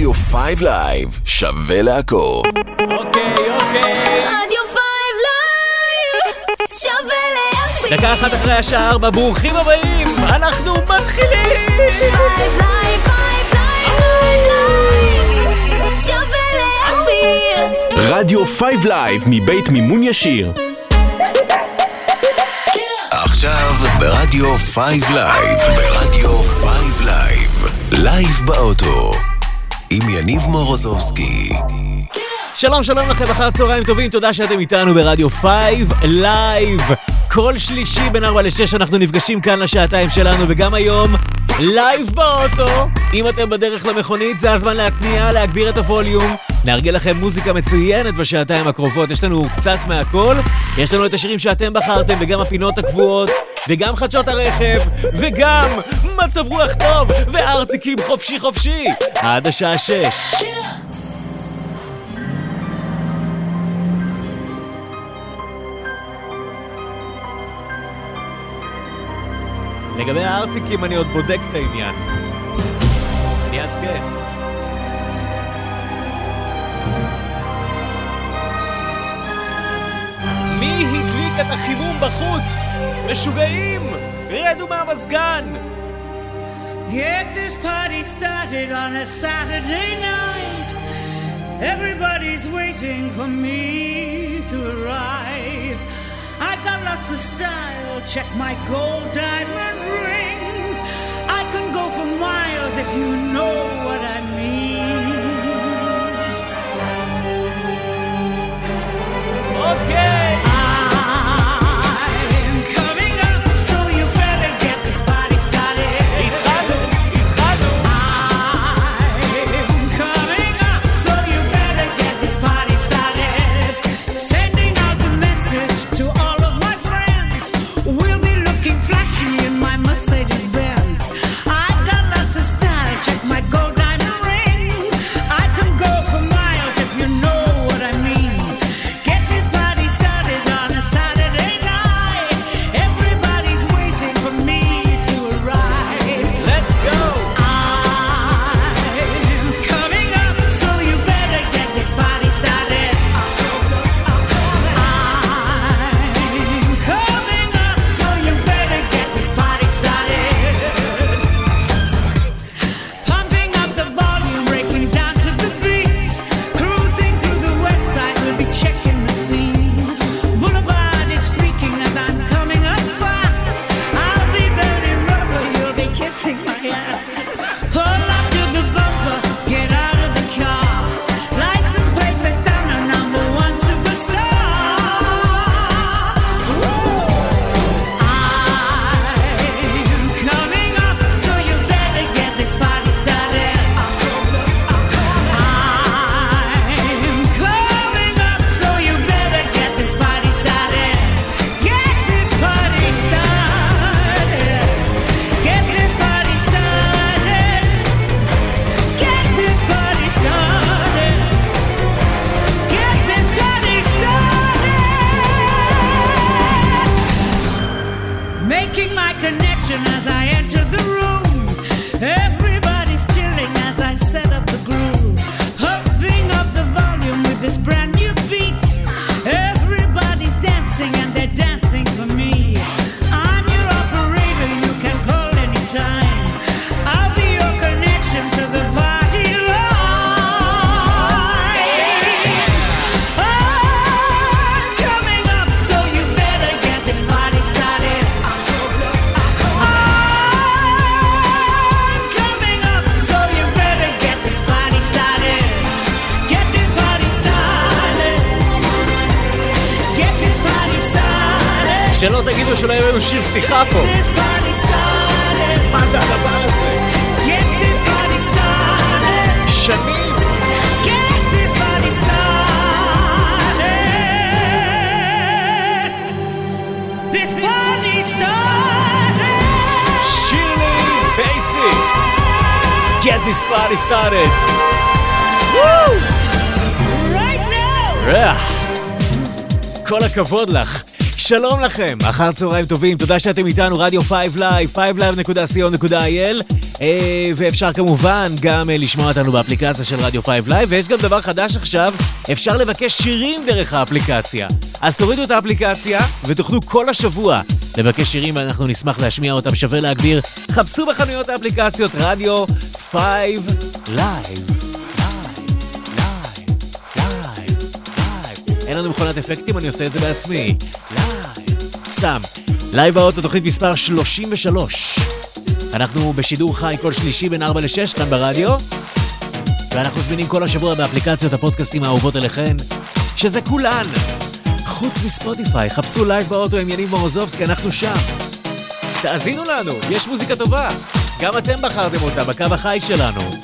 רדיו 5 לייב, שווה לעקוב. אוקיי, אוקיי. רדיו 5 לייב, שווה להקפיד. דקה אחת אחרי השעה ארבע, ברוכים הבאים, אנחנו מתחילים! 5 לייב, 5 לייב, 5 לייב, שווה להקפיד. רדיו 5 לייב מבית מימון ישיר. עכשיו ברדיו 5 לייב, ברדיו 5 לייב, לייב באוטו, עם יניב מורוזובסקי. שלום שלום לכם, אחר צהריים טובים, תודה שאתם איתנו ברדיו 5 לייב. כל שלישי בין 4 ל-6 אנחנו נפגשים כאן לשעתיים שלנו, וגם היום לייב באוטו. אם אתם בדרך למכונית, זה הזמן להתניע, להגביר את הווליום. נארגן לכם מוזיקה מצוינת בשעתיים הקרובות, יש לנו קצת מהכל. יש לנו את השירים שאתם בחרתם, וגם הפינות הקבועות, וגם חדשות הרכב, וגם מצב רוח טוב, וארטיקים חופשי חופשי. עד השעה 6. לגבי הארטיקים אני עוד בודק את העניין. אני אעדכן. מי הדליק את החימום בחוץ? משוגעים! רדו מהמזגן! Get this party started on a Saturday night. Everybody's waiting for me to arrive. I got lots of style, check my gold diamond rings. I can go for miles if you know what I mean. אוקיי! תגידו שלא יהיה לנו שיר פתיחה פה. מה זה הדבר הזה? Get this party started. שנים! שירלי בייסי! Get this party started! Right now. כל הכבוד לך. שלום לכם, אחר צהריים טובים, תודה שאתם איתנו, רדיו 5 Live, 5live.co.il אה, ואפשר כמובן גם אה, לשמוע אותנו באפליקציה של רדיו 5 Live ויש גם דבר חדש עכשיו, אפשר לבקש שירים דרך האפליקציה. אז תורידו את האפליקציה ותוכלו כל השבוע לבקש שירים ואנחנו נשמח להשמיע אותם, שווה להגביר. חפשו בחנויות האפליקציות רדיו 5 Live. אין לנו מכונת אפקטים, אני עושה את זה בעצמי. לייב. סתם. לייב באוטו, תוכנית מספר 33. אנחנו בשידור חי כל שלישי בין 4 ל-6 כאן ברדיו, ואנחנו זמינים כל השבוע באפליקציות הפודקאסטים האהובות אליכן, שזה כולן. חוץ מספוטיפיי, חפשו לייב באוטו עם יניב מורוזובסקי, אנחנו שם. תאזינו לנו, יש מוזיקה טובה. גם אתם בחרתם אותה בקו החי שלנו.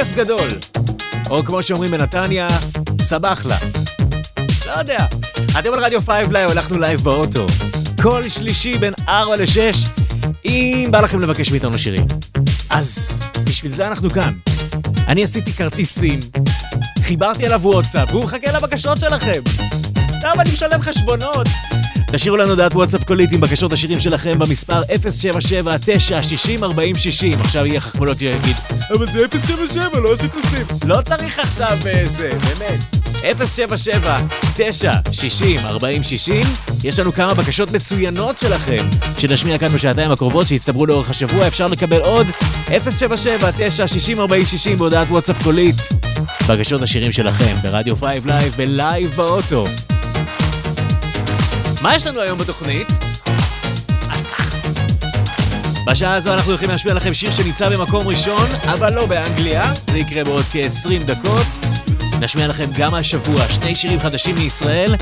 כיף גדול. או כמו שאומרים בנתניה, סבחלה. לא יודע. אתם על רדיו 5 לייב, הלכנו לייב באוטו. כל שלישי בין 4 ל-6, אם בא לכם לבקש מאיתנו שירים. אז בשביל זה אנחנו כאן. אני עשיתי כרטיסים, חיברתי עליו וואטסאפ, והוא מחכה לבקשות שלכם. סתם אני משלם חשבונות. תשאירו לנו דעת וואטסאפ קולית עם בקשות השירים שלכם במספר 077-960-4060. עכשיו יהיה חכמולוג שיגיד, אבל זה 077, לא נושאים. לא צריך עכשיו אה, זה, באמת. 077-960-4060. יש לנו כמה בקשות מצוינות שלכם, שנשמיע כאן בשעתיים הקרובות, שהצטברו לאורך השבוע. אפשר לקבל עוד 077-960-4060 בהודעת וואטסאפ קולית. בקשות השירים שלכם ברדיו 5 לייב, בלייב באוטו. מה יש לנו היום בתוכנית? אז ככה. בשעה הזו אנחנו הולכים להשמיע לכם שיר שנמצא במקום ראשון, אבל לא באנגליה. זה יקרה בעוד כ-20 דקות. נשמיע לכם גם השבוע שני שירים חדשים מישראל,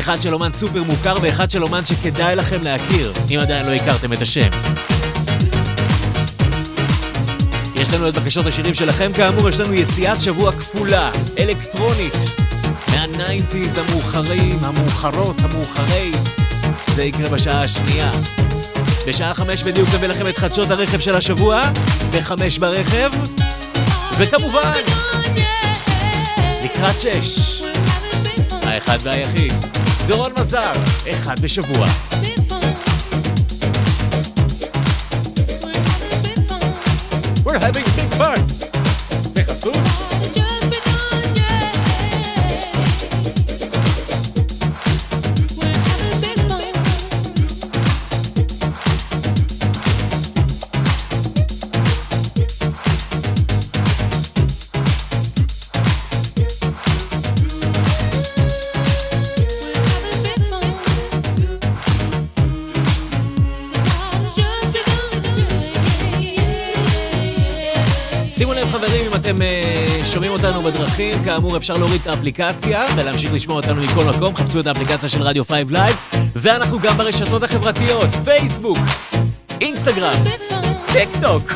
אחד של אומן סופר מוכר ואחד של אומן שכדאי לכם להכיר, אם עדיין לא הכרתם את השם. יש לנו את בקשות השירים שלכם כאמור, יש לנו יציאת שבוע כפולה, אלקטרונית, מהניינטיז המאוחרים, המאוחרות, המאוחרי. זה יקרה בשעה השנייה. בשעה חמש בדיוק נביא לכם את חדשות הרכב של השבוע, בחמש ברכב, וכמובן, לקראת שש, האחד והיחיד, דורון מזר, אחד בשבוע. We're having big fun! בחסות אה, שומעים אותנו בדרכים, כאמור אפשר להוריד את האפליקציה ולהמשיך לשמוע אותנו מכל מקום, חפשו את האפליקציה של רדיו 5 לייב, ואנחנו גם ברשתות החברתיות, פייסבוק, אינסטגרם, טיק טוק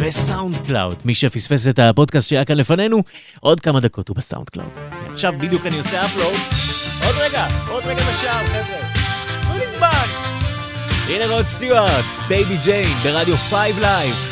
וסאונד קלאוד. מי שפספס את הפודקאסט שהיה כאן לפנינו, עוד כמה דקות הוא בסאונד קלאוד. עכשיו בדיוק אני עושה upload, עוד רגע, עוד רגע בשער חבר'ה, תנו לי זמן. הנה רוד סטיוארט, Baby Jane, ברדיו 5 לייב.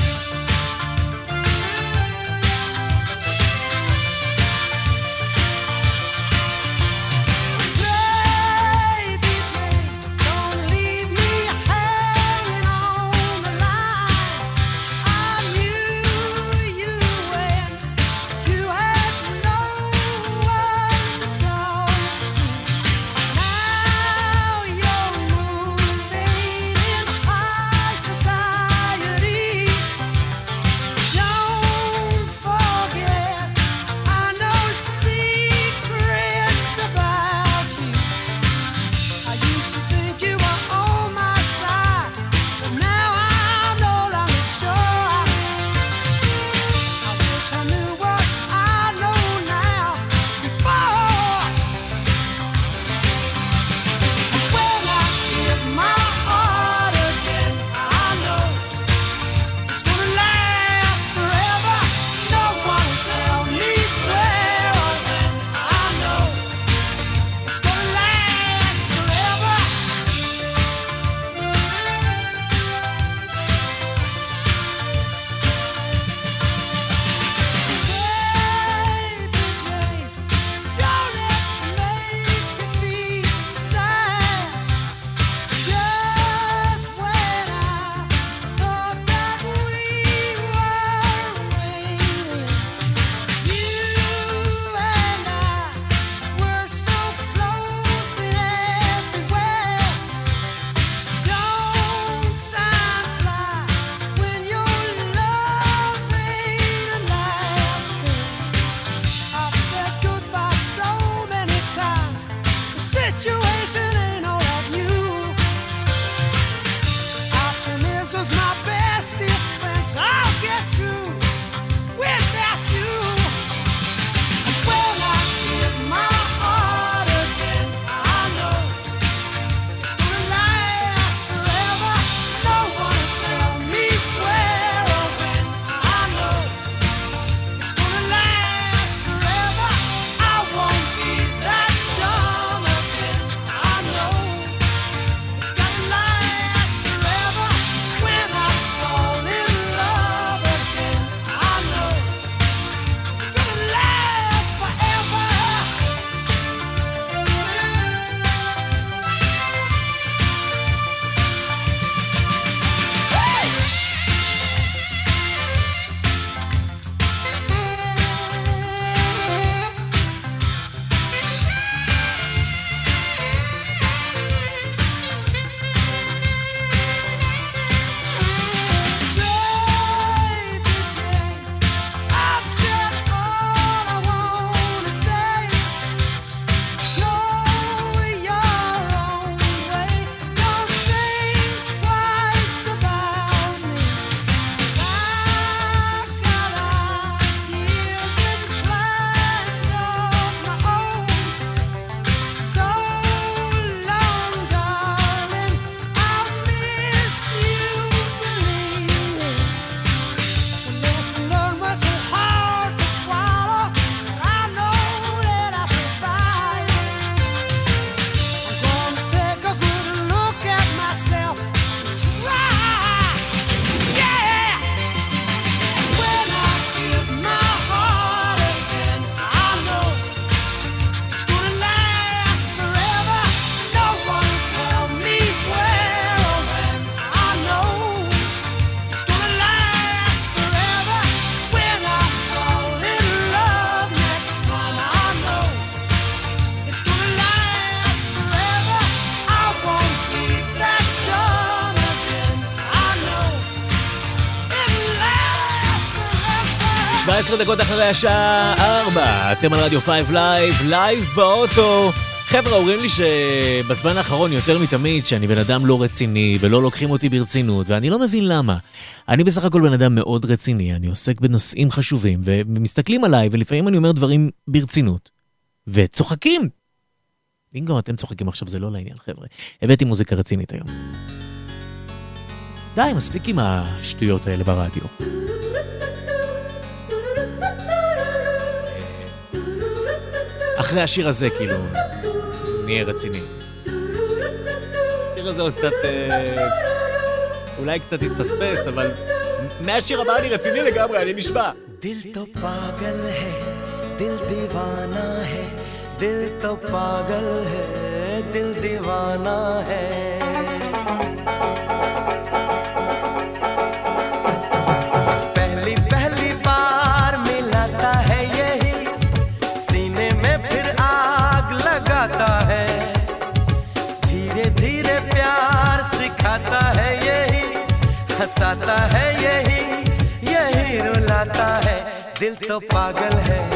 19 דקות אחרי השעה 4, אתם על רדיו 5 לייב, לייב באוטו. חבר'ה אומרים לי שבזמן האחרון יותר מתמיד שאני בן אדם לא רציני ולא לוקחים אותי ברצינות ואני לא מבין למה. אני בסך הכל בן אדם מאוד רציני, אני עוסק בנושאים חשובים ומסתכלים עליי ולפעמים אני אומר דברים ברצינות וצוחקים. אם גם אתם צוחקים עכשיו זה לא לעניין חבר'ה. הבאתי מוזיקה רצינית היום. די, מספיק עם השטויות האלה ברדיו. אחרי השיר הזה, כאילו, נהיה רציני. השיר הזה הוא קצת... אה, אולי קצת התפספס, אבל מהשיר הבא אני רציני לגמרי, אני נשבע. दिल तो पागल है दिल दीवाना है दिल तो पागल है दिल दीवाना है हंसाता है यही यही रुलाता है। दिल तो पागल है।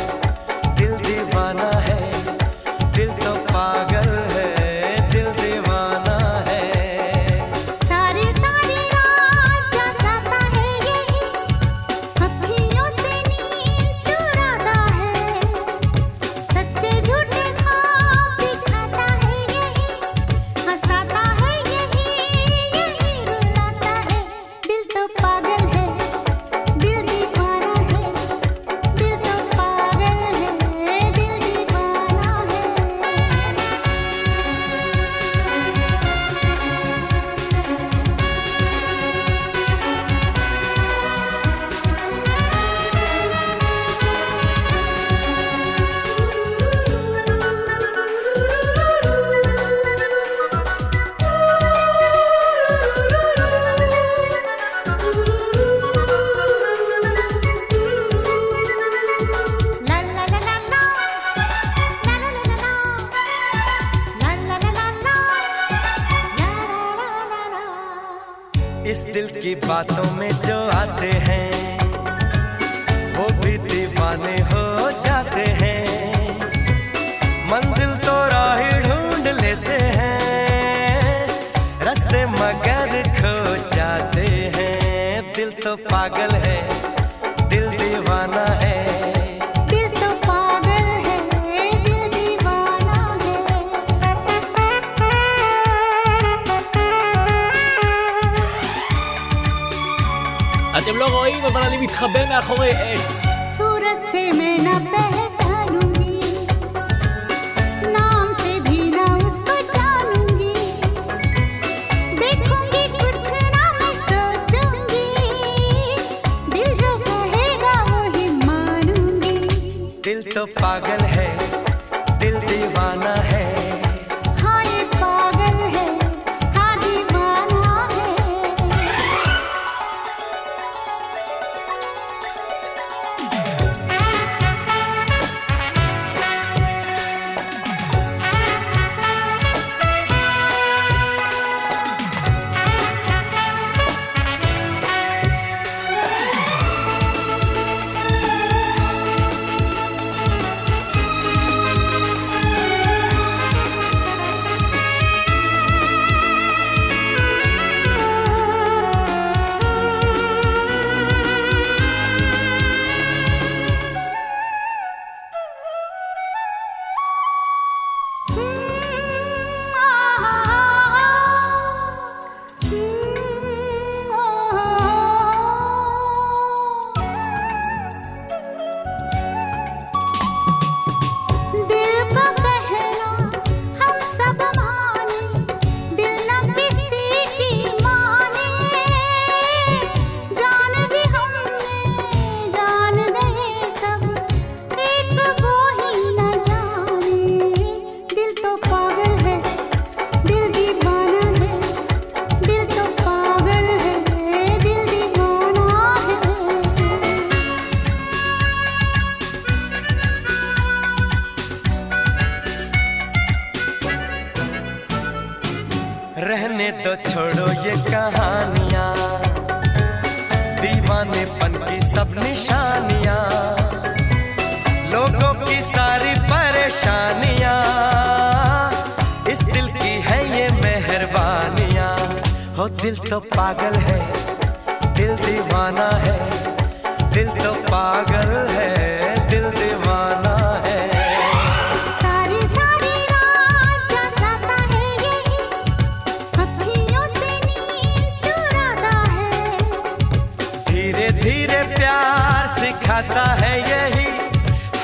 सिखाता है यही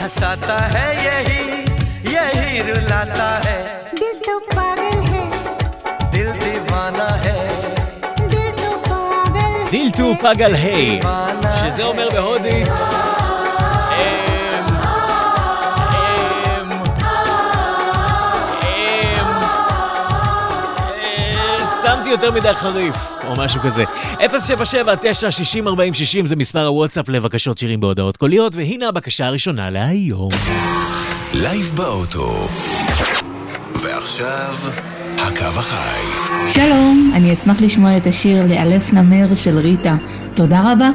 हंसाता है यही यही रुलाता है दिल तो पागल है दिल दीवाना है दिल तो पागल है דילטו פגל היי, दीवाना שזה אומר בהודית... אמ, אמ, אמ, אה, שמתי יותר מדי חריף, או משהו כזה. 077-960-4060 זה מספר הוואטסאפ לבקשות שירים בהודעות קוליות, והנה הבקשה הראשונה להיום. לייב באוטו. ועכשיו, הקו החי. שלום, אני אשמח לשמוע את השיר לאלף נמר של ריטה. תודה רבה.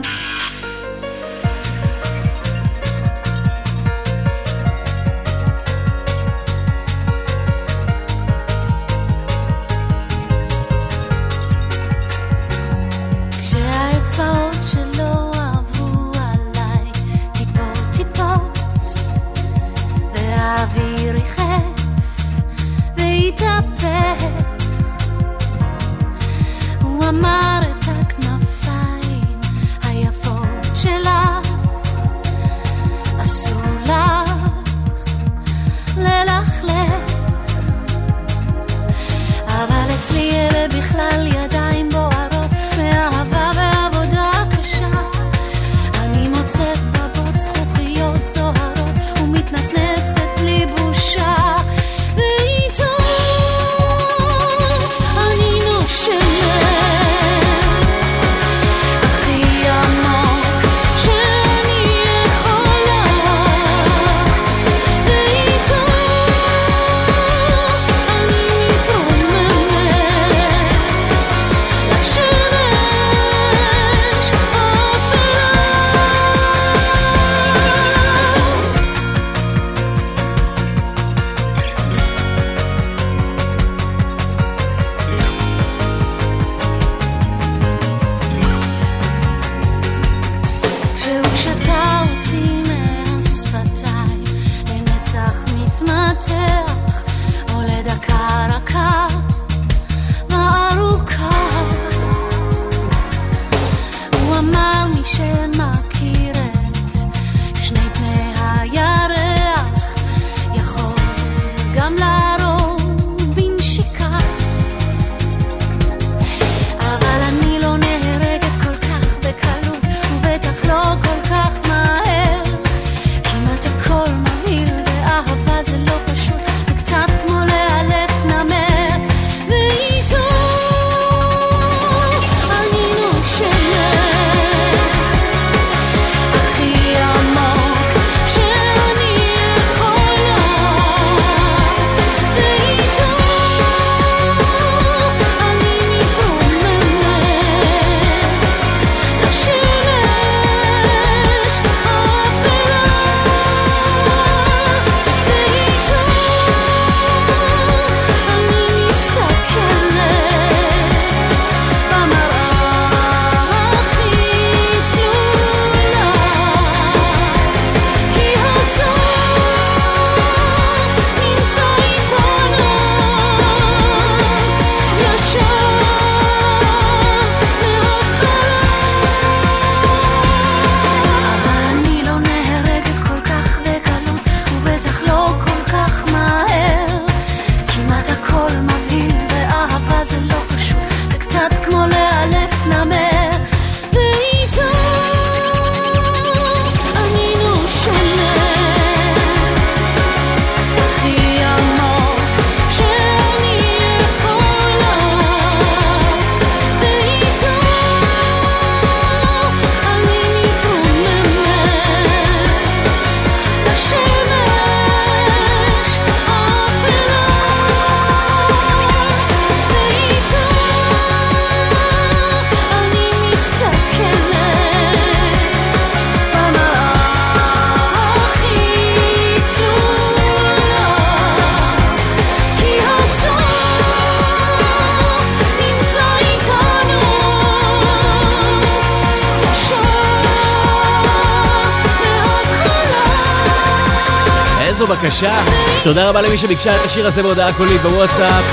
תודה רבה למי שביקשה את השיר הזה בהודעה קולית בוואטסאפ.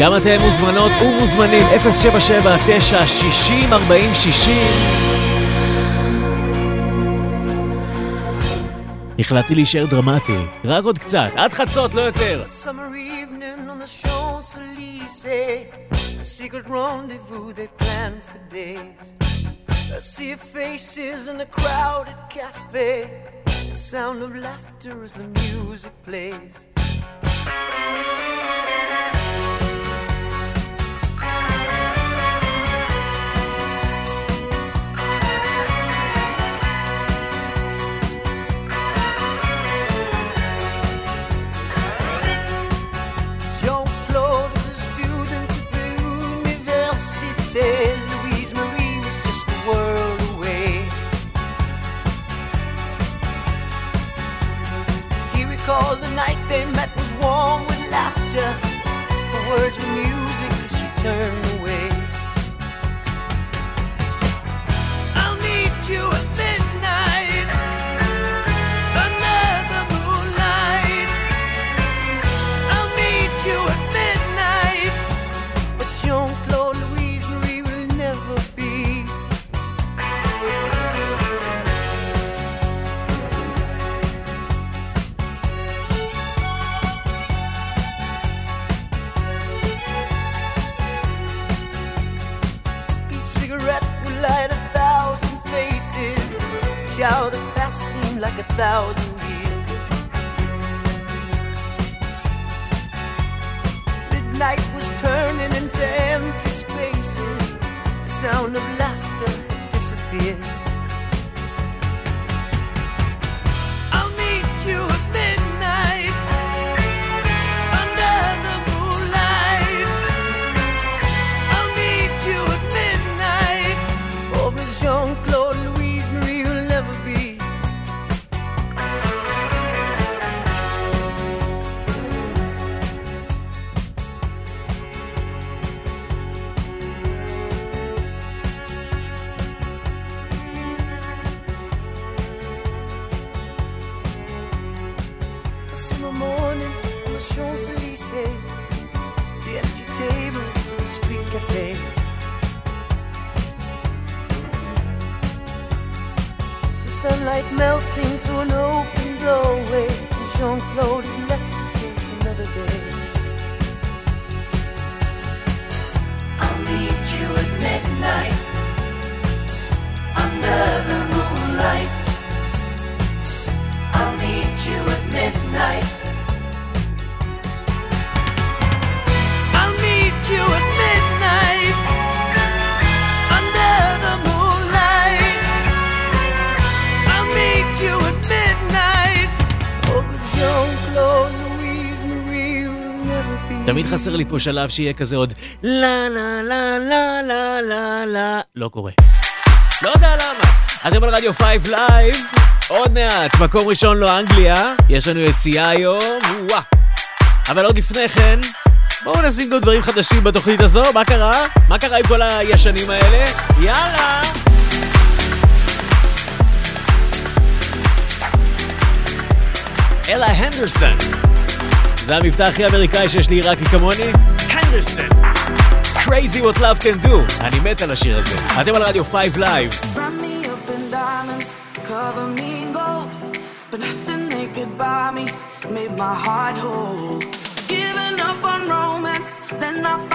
גם אתם מוזמנות ומוזמנים 077 9 60 40 60 החלטתי להישאר דרמטי, רק עוד קצת, עד חצות, לא יותר. A sea of faces in a crowded cafe sound of laughter as the music plays The words were music as she turned the cafes. The sunlight melting through an open doorway, and Jean-Claude is left to face another day. I'll meet you at midnight under the moonlight. I'll meet you at midnight. תמיד חסר לי פה שלב שיהיה כזה עוד לה לה לה לה לה לה לה לא קורה. לא יודע למה. אתם על רדיו 5 לייב, עוד מעט, מקום ראשון לא אנגליה, יש לנו יציאה היום, וואה. אבל עוד לפני כן, בואו נשים גם דברים חדשים בתוכנית הזו, מה קרה? מה קרה עם כל הישנים האלה? יאללה! אלה הנדרסון. זה המבטא הכי אמריקאי שיש לעיראקי כמוני? הנדרסון. Crazy what love can do. אני מת על השיר הזה. אתם על רדיו 5 לייב. Wrap me up in diamonds, cover me in gold. But nothing they could buy me made my heart whole. Giving up on romance, then I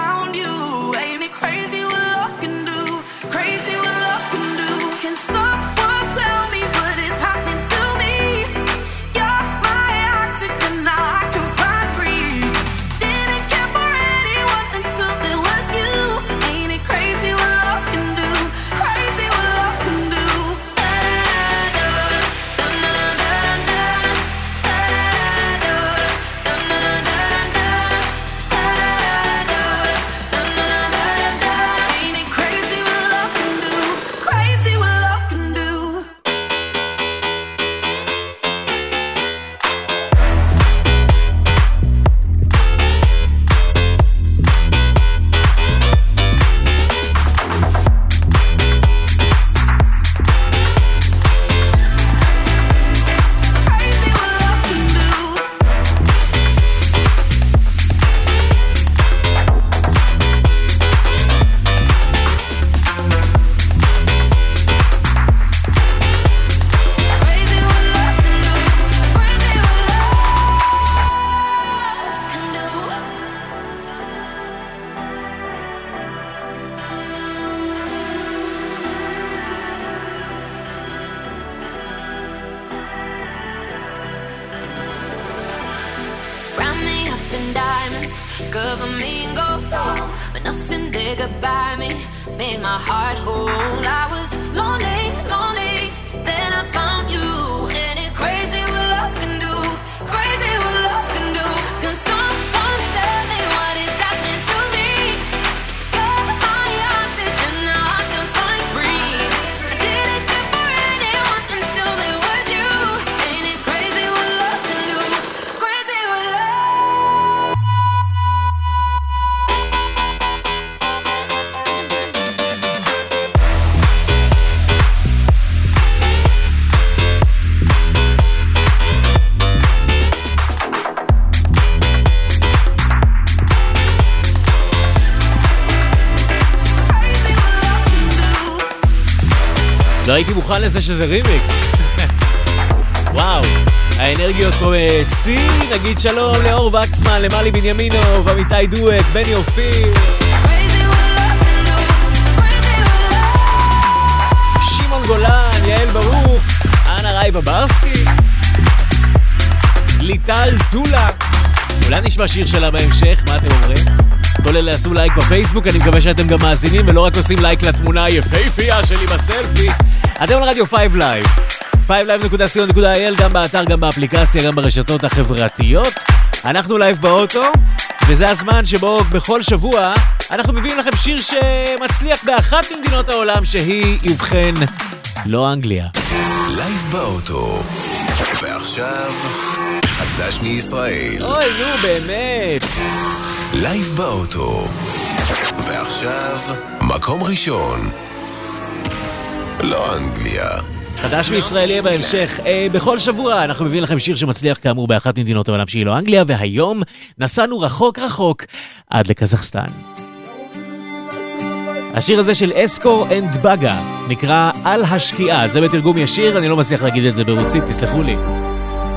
לא הייתי מוכן לזה שזה רימיקס. וואו, האנרגיות פה בשיא, נגיד שלום לאור וקסמן, למלי בנימינוב, עמיתי דואק, בני אופיר. שמעון גולן, יעל ברוך, אנה ראי בברסקי, ליטל טולה. אולי נשמע שיר שלה בהמשך, מה אתם אומרים? כל אלה עשו לייק בפייסבוק, אני מקווה שאתם גם מאזינים ולא רק עושים לייק לתמונה היפהפייה שלי בסלפי. אתם על רדיו 5 לייב. 5live.co.il, גם באתר, גם באפליקציה, גם ברשתות החברתיות. אנחנו לייב באוטו, וזה הזמן שבו בכל שבוע אנחנו מביאים לכם שיר שמצליח באחת ממדינות העולם שהיא, ובכן, לא אנגליה. לייב באוטו. ועכשיו, חדש מישראל. אוי, נו, באמת. לייב באוטו. ועכשיו, מקום ראשון. לא אנגליה. חדש מישראל יהיה בהמשך. אה, בכל שבוע אנחנו מביאים לכם שיר שמצליח כאמור באחת ממדינות העולם שהיא לא אנגליה, והיום נסענו רחוק רחוק עד לקזחסטן. השיר הזה של אסקו אנד בגה נקרא על השקיעה, זה בתרגום ישיר, אני לא מצליח להגיד את זה ברוסית, תסלחו לי.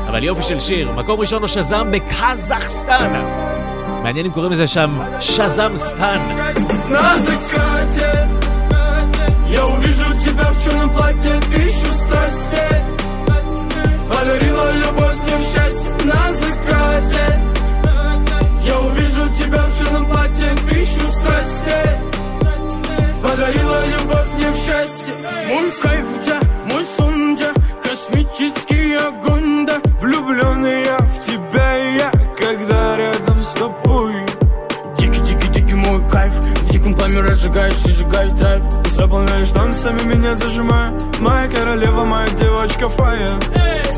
אבל יופי של שיר, מקום ראשון הוא שזם בקזחסטן. מעניין אם קוראים לזה שם שזם סטן. Тебя в черном платье Тысячу страстей Подарила любовь мне в счастье На закате. Я увижу тебя в черном платье Тысячу страстей Подарила любовь мне в счастье. Мой кайф да, мой сон да Космический огонь да. Влюбленный я в тебя я Когда рядом с тобой диком пламя разжигаешь и сжигаешь драйв Заполняешь танцами, меня зажимая. Моя королева, моя девочка Фая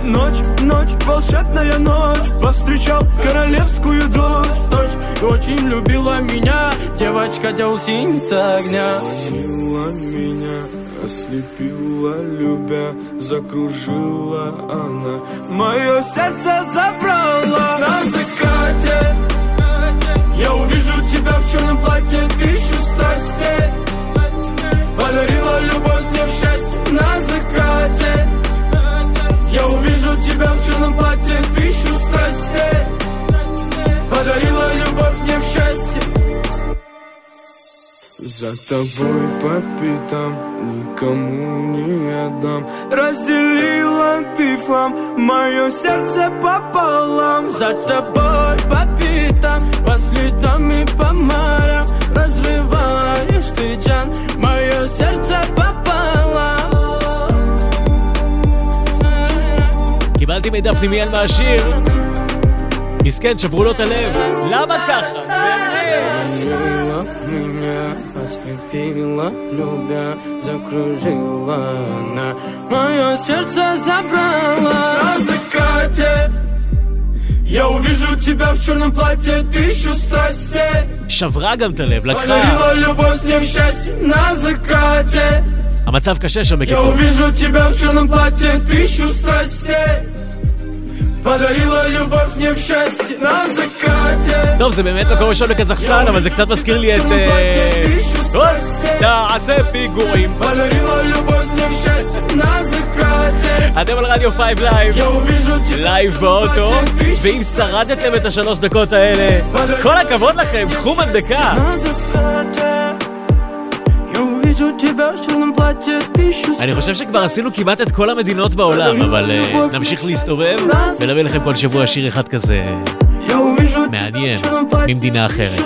Ночь, ночь, волшебная ночь. Повстречал королевскую дочь. Дочь очень любила меня. Девочка делсинца огня. Манила меня, ослепила, любя Закружила она. Мое сердце забрала На закате я увижу тебя в черном платье, тысячу страстей Подарила любовь мне в счастье на закате. Я увижу тебя в черном платье, тысячу страстей Подарила любовь мне в счастье за тобой по пятам никому не отдам Разделила ты флам, мое сердце пополам За тобой по пятам, по следам и по морям Разрываешь ты, Джан, мое сердце пополам קיבלתי מידע פנימי על מהשיר. מסכן, שברו לו את הלב. למה ככה? Манила меня, ослепила, любя, закружила она Мое сердце забрала На закате Я увижу тебя в черном платье, тысячу страстей שברה גם את הלב, לקחה. Подарила любовь мне в счастье на закате המצב קשה שם Я בקיצור. увижу тебя в черном платье, тысячу страстей Подарила любовь мне в счастье на закате טוב, זה באמת מקום ראשון בקזחסן, אבל זה קצת מזכיר לי את... אה, תעשה פיגורים. אתם על רדיו 5 לייב, לייב באוטו, ואם שרדתם את השלוש דקות האלה, כל הכבוד לכם, קחו מדבקה. אני חושב שכבר עשינו כמעט את כל המדינות בעולם, אבל אה, נמשיך להסתובב ונביא לכם כל שבוע שיר אחד כזה. מעניין, ממדינה אחרת.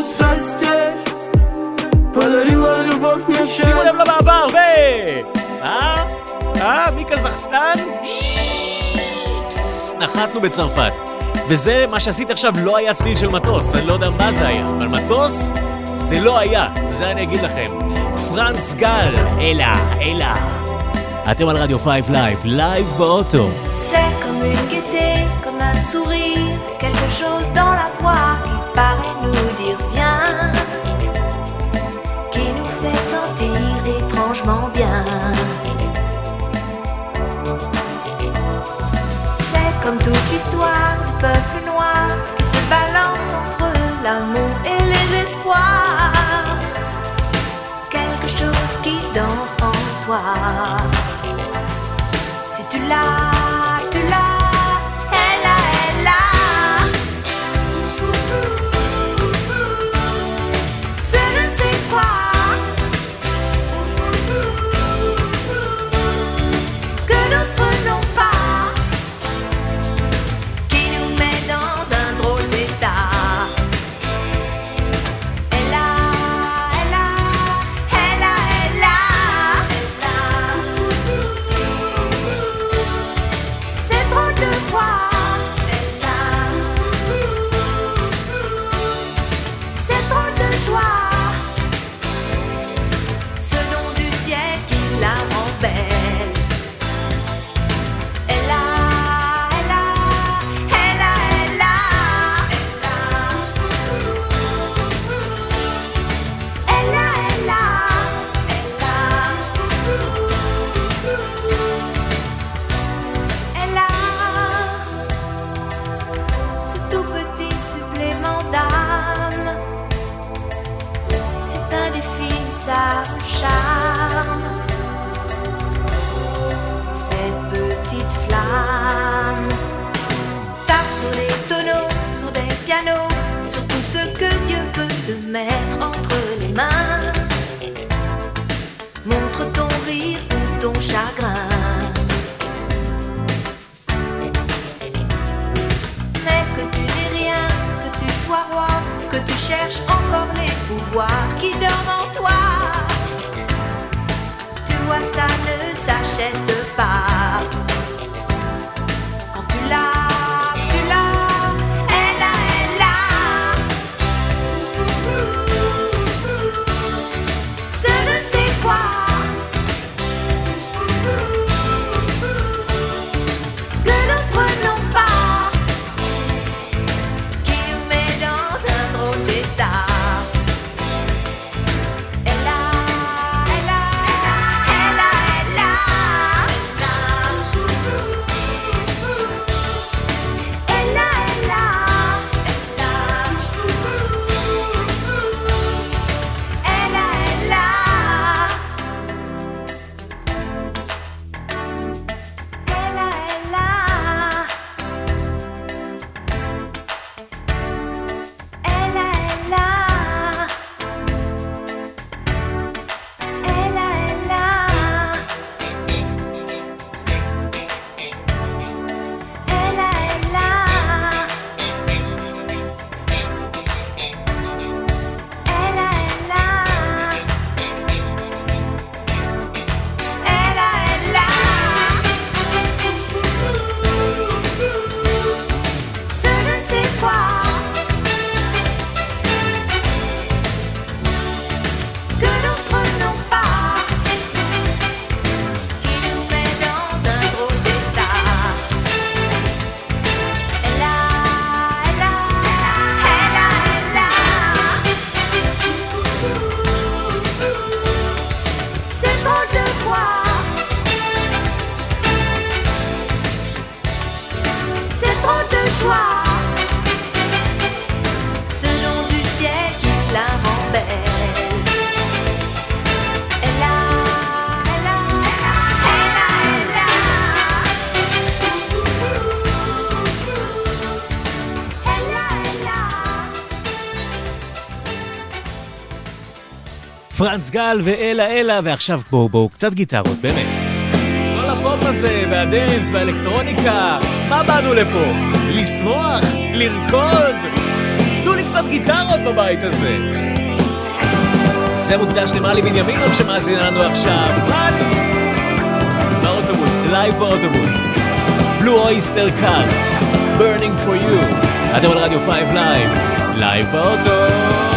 שימו לב למעבר, ו... אה? אה? מקזחסטן? נחתנו בצרפת. וזה מה שעשית עכשיו לא היה צליל של מטוס, אני לא יודע מה זה היה, אבל מטוס זה לא היה, זה אני אגיד לכם. פרנס גל, אלה, אלה. אתם על רדיו 5 לייב, לייב באוטו. זה קומיקטי, un sourire, quelque chose dans la voix qui paraît nous dire viens, qui nous fait sentir étrangement bien. C'est comme toute l'histoire du peuple noir qui se balance entre l'amour et les espoirs. Quelque chose qui danse en toi. Si tu l'as ton chagrin. Mais que tu dis rien, que tu sois roi, que tu cherches encore les pouvoirs qui dorment en toi. Tu vois, ça ne s'achète pas. גלגלצ גל ואלה אלה, ועכשיו בואו בואו, קצת גיטרות, באמת. כל הפופ הזה, והדנס, והאלקטרוניקה, מה באנו לפה? לשמוח? לרקוד? תנו לי קצת גיטרות בבית הזה. זה מוקדש למלי בנימינוב שמאזין לנו עכשיו. מלי! באוטובוס, לייב באוטובוס. Blue Öyster Cult, burning for you. אתם על רדיו פייב לייב, לייב באוטובוס.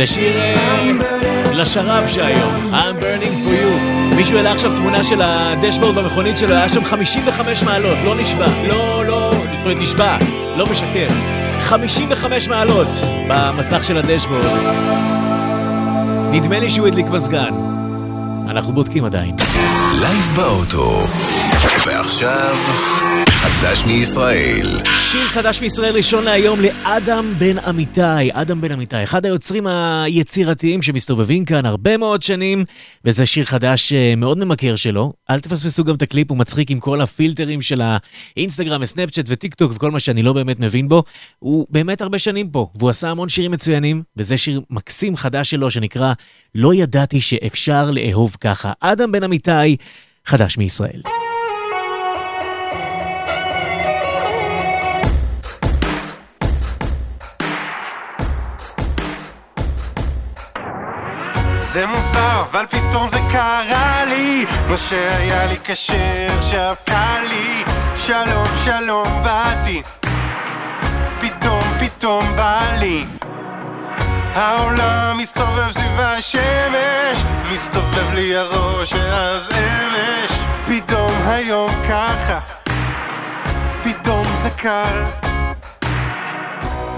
זה שיר אה, לשרב שהיום, I'm burning for you. מישהו העלה עכשיו תמונה של הדשבורד במכונית שלו, היה שם 55 מעלות, לא נשבע, לא, לא, זאת אומרת נשבע, לא משקר. 55 מעלות במסך של הדשבורד. נדמה לי שהוא הדליק מזגן. אנחנו בודקים עדיין. לייב באוטו. ועכשיו, חדש מישראל. שיר חדש מישראל ראשון להיום לאדם בן אמיתי. אדם בן אמיתי, אחד היוצרים היצירתיים שמסתובבים כאן הרבה מאוד שנים, וזה שיר חדש אה, מאוד ממכר שלו. אל תפספסו גם את הקליפ, הוא מצחיק עם כל הפילטרים של האינסטגרם וסנאפצ'אט וטיק טוק וכל מה שאני לא באמת מבין בו. הוא באמת הרבה שנים פה, והוא עשה המון שירים מצוינים, וזה שיר מקסים חדש שלו שנקרא "לא ידעתי שאפשר לאהוב ככה". אדם בן אמיתי, חדש מישראל. זה מוזר, אבל פתאום זה קרה לי. מה שהיה לי קשה עכשיו קל לי. שלום שלום באתי. פתאום פתאום בא לי. העולם מסתובב סביב השמש מסתובב לי הראש אז אמש. פתאום היום ככה פתאום זה קל.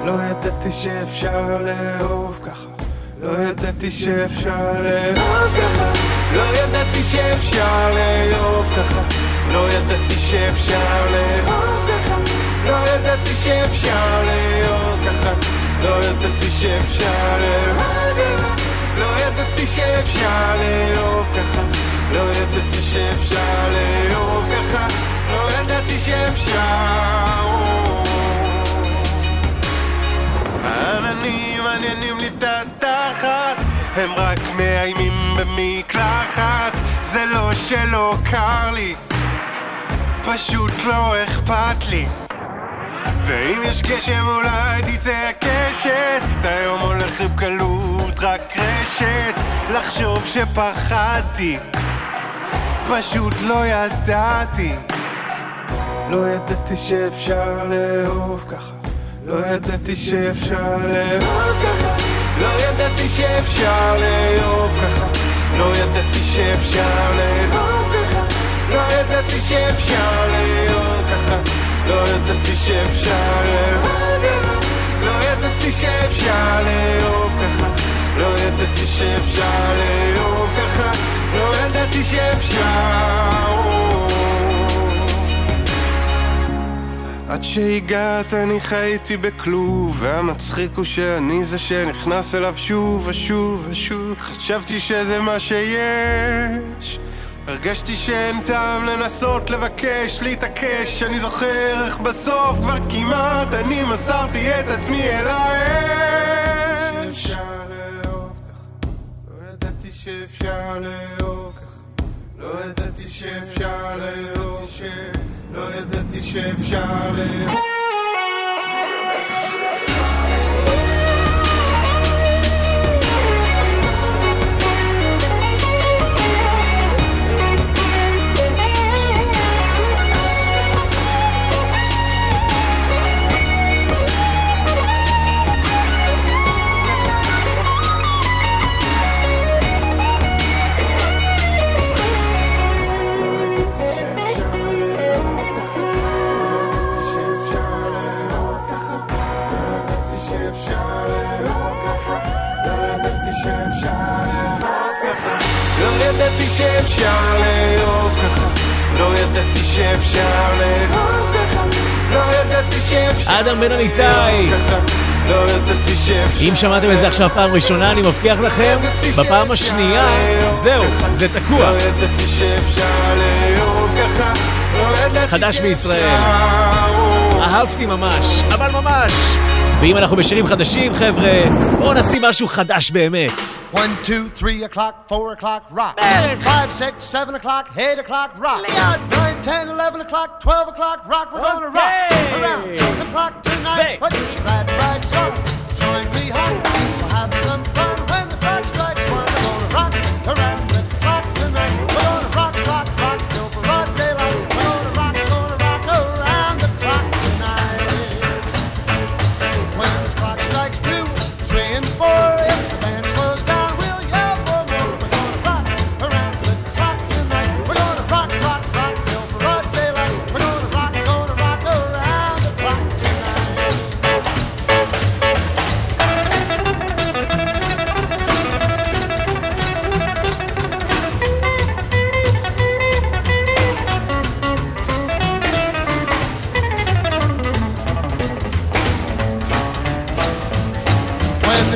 לא ידעתי שאפשר לאהוב ככה לא ידעתי שאפשר לאהוב ככה. לא ידעתי שאפשר לאהוב ככה. לא ידעתי שאפשר לאהוב ככה. לא ידעתי שאפשר לאהוב ככה. לא ידעתי שאפשר לאהוב ככה. לא ידעתי שאפשר לאהוב ככה. לא ידעתי שאפשר לאהוב ככה. לא ידעתי שאפשר העננים מעניינים לי את התחת הם רק מאיימים במקלחת זה לא שלא קר לי פשוט לא אכפת לי. ואם יש גשם אולי תצא הקשת היום הולך עם קלות רק רשת לחשוב שפחדתי. פשוט לא ידעתי לא ידעתי שאפשר לאהוב ככה לא ידעתי שאפשר לאהוב ככה. לא ידעתי שאפשר לאהוב ככה. לא ידעתי שאפשר לאהוב ככה. לא ידעתי שאפשר לאהוב ככה. לא ידעתי שאפשר לאהוב ככה. לא ידעתי שאפשר לאהוב ככה. לא ידעתי שאפשר לאהוב ככה. לא ידעתי שאפשר עד שהגעת אני חייתי בכלוב והמצחיק הוא שאני זה שנכנס אליו שוב ושוב ושוב. חשבתי שזה מה שיש. הרגשתי שאין טעם לנסות לבקש להתעקש. אני זוכר איך בסוף כבר כמעט אני מסרתי את עצמי אל האש. שאפשר לאהוב ככה. לא ידעתי שאפשר לאהוב לא ידעתי שאפשר לאהוב לא ידעתי się wzięły. שאפשר לאהוב ככה לא ידעתי שאפשר לאהוב ככה לא ידעתי שאפשר אדם בן אמיתי. לא אם שמעתם את זה עכשיו פעם ראשונה, אני מבטיח לכם, בפעם השנייה, זהו, זה תקוע. לא לא חדש בישראל. אהבתי ממש, אבל ממש. ואם אנחנו בשירים חדשים, חבר'ה, בואו נשים משהו חדש באמת. One, two, three o'clock, four o'clock, rock. Five, six, seven o'clock, eight o'clock, rock. Nine, ten, eleven o'clock, twelve o'clock, rock. We're gonna rock around the clock tonight. Put your glad rags on, join me home.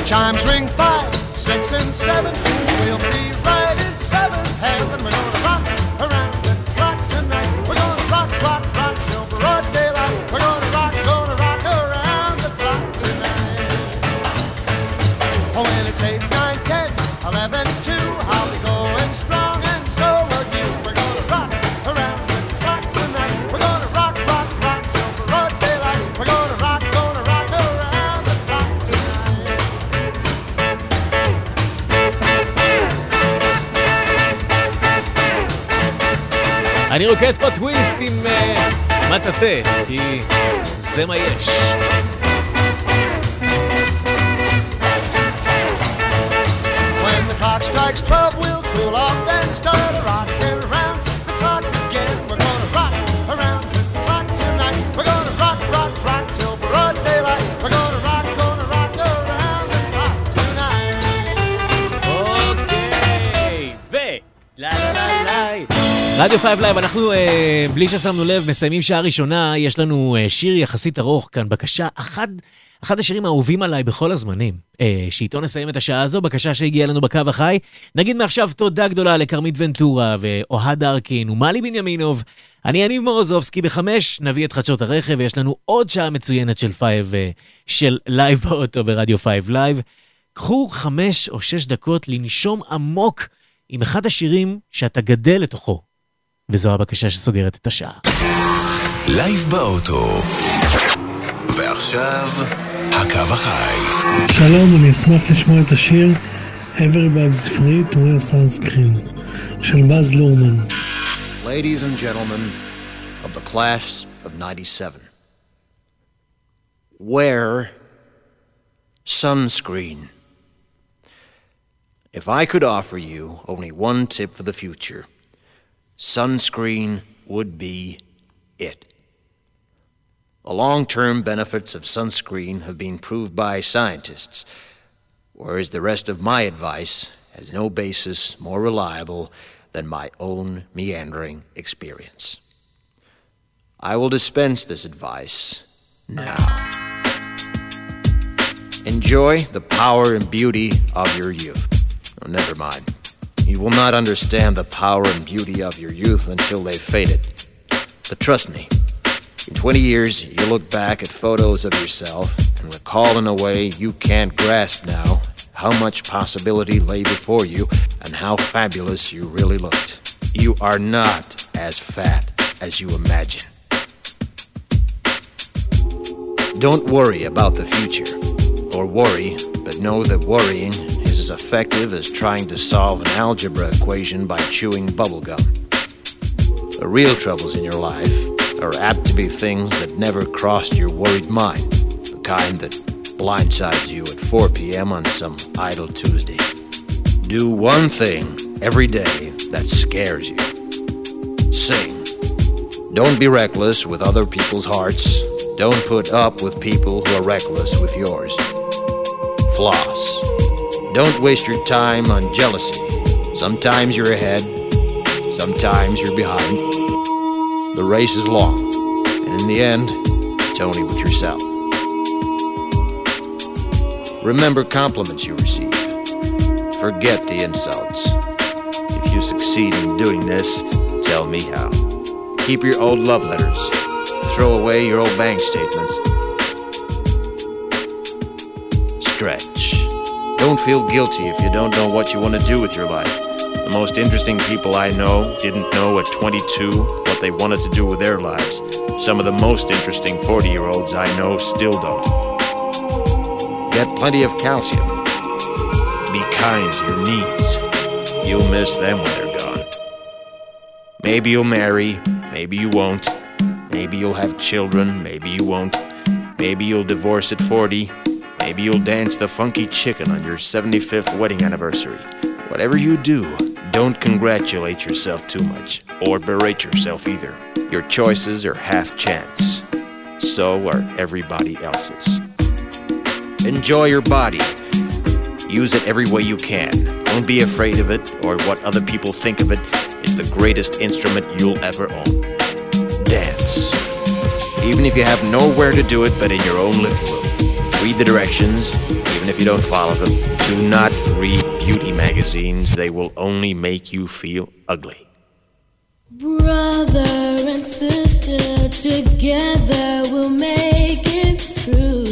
Chimes ring five, six, and seven, we'll be right in seventh heaven. We're gonna אני רוקד פה טוויסט עם אה, מטאטה, כי זה מה יש. When the clock strikes 12, we'll cool off, then start a rockin' רדיו 5 לייב, אנחנו, אה, בלי ששמנו לב, מסיימים שעה ראשונה, יש לנו אה, שיר יחסית ארוך כאן, בקשה, אחד, אחד השירים האהובים עליי בכל הזמנים. אה, שאיתו נסיים את השעה הזו, בקשה שהגיעה לנו בקו החי. נגיד מעכשיו תודה גדולה לכרמית ונטורה ואוהד ארקין ומלי בנימינוב. אני יניב מורוזובסקי בחמש, נביא את חדשות הרכב, ויש לנו עוד שעה מצוינת של פייב, אה, של לייב באוטו ברדיו פייב לייב. קחו חמש או שש דקות לנשום עמוק עם אחד השירים שאתה גדל לתוכו. וזו הבקשה שסוגרת את השעה. לייב באוטו. ועכשיו, הקו החי. שלום, אני אשמח לשמוע את השיר Everybody's Free to wear sunscreen של באז לורמן. Ladies and gentlemen of the class of 97, wear sunscreen. If I could offer you only one tip for the future, sunscreen would be it. The long term benefits of sunscreen have been proved by scientists, whereas the rest of my advice has no basis more reliable than my own meandering experience. I will dispense this advice now. Enjoy the power and beauty of your youth. Oh, never mind. You will not understand the power and beauty of your youth until they've faded. But trust me, in 20 years, you'll look back at photos of yourself and recall in a way you can't grasp now how much possibility lay before you and how fabulous you really looked. You are not as fat as you imagine. Don't worry about the future, or worry, but know that worrying as effective as trying to solve an algebra equation by chewing bubblegum. The real troubles in your life are apt to be things that never crossed your worried mind, the kind that blindsides you at 4 p.m. on some idle Tuesday. Do one thing every day that scares you. Sing. Don't be reckless with other people's hearts. Don't put up with people who are reckless with yours. Floss. Don't waste your time on jealousy. Sometimes you're ahead, sometimes you're behind. The race is long, and in the end, it's only with yourself. Remember compliments you receive. Forget the insults. If you succeed in doing this, tell me how. Keep your old love letters. Throw away your old bank statements. Stretch. Don't feel guilty if you don't know what you want to do with your life. The most interesting people I know didn't know at 22 what they wanted to do with their lives. Some of the most interesting 40 year olds I know still don't. Get plenty of calcium. Be kind to your knees. You'll miss them when they're gone. Maybe you'll marry, maybe you won't. Maybe you'll have children, maybe you won't. Maybe you'll divorce at 40. Maybe you'll dance the funky chicken on your 75th wedding anniversary. Whatever you do, don't congratulate yourself too much, or berate yourself either. Your choices are half chance. So are everybody else's. Enjoy your body. Use it every way you can. Don't be afraid of it or what other people think of it. It's the greatest instrument you'll ever own. Dance. Even if you have nowhere to do it but in your own living room. Read the directions, even if you don't follow them. Do not read beauty magazines, they will only make you feel ugly. Brother and sister, together we'll make it through.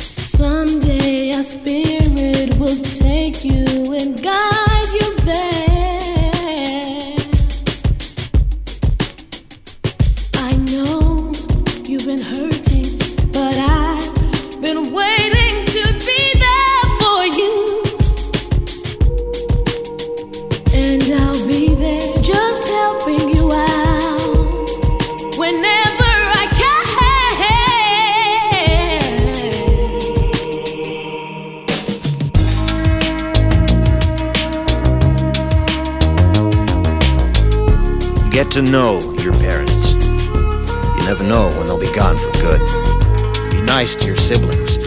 Someday our spirit will take you and guide to know your parents. You never know when they'll be gone for good. Be nice to your siblings.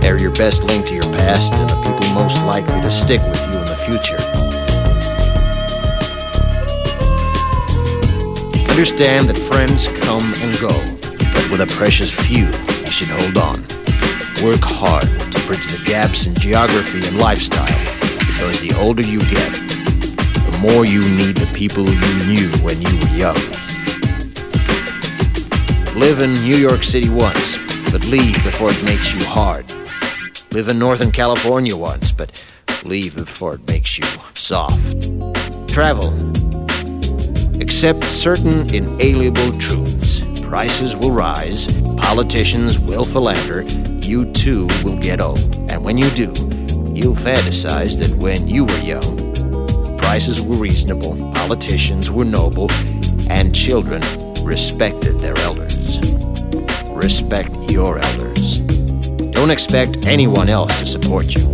They're your best link to your past and the people most likely to stick with you in the future. Understand that friends come and go, but with a precious few, you should hold on. Work hard to bridge the gaps in geography and lifestyle, because the older you get, the more you need the people you knew when you were young. Live in New York City once, but leave before it makes you hard. Live in Northern California once, but leave before it makes you soft. Travel. Accept certain inalienable truths. Prices will rise, politicians will philander, you too will get old. And when you do, you'll fantasize that when you were young, prices were reasonable, politicians were noble, and children respected their elders. Respect your elders. Don't expect anyone else to support you.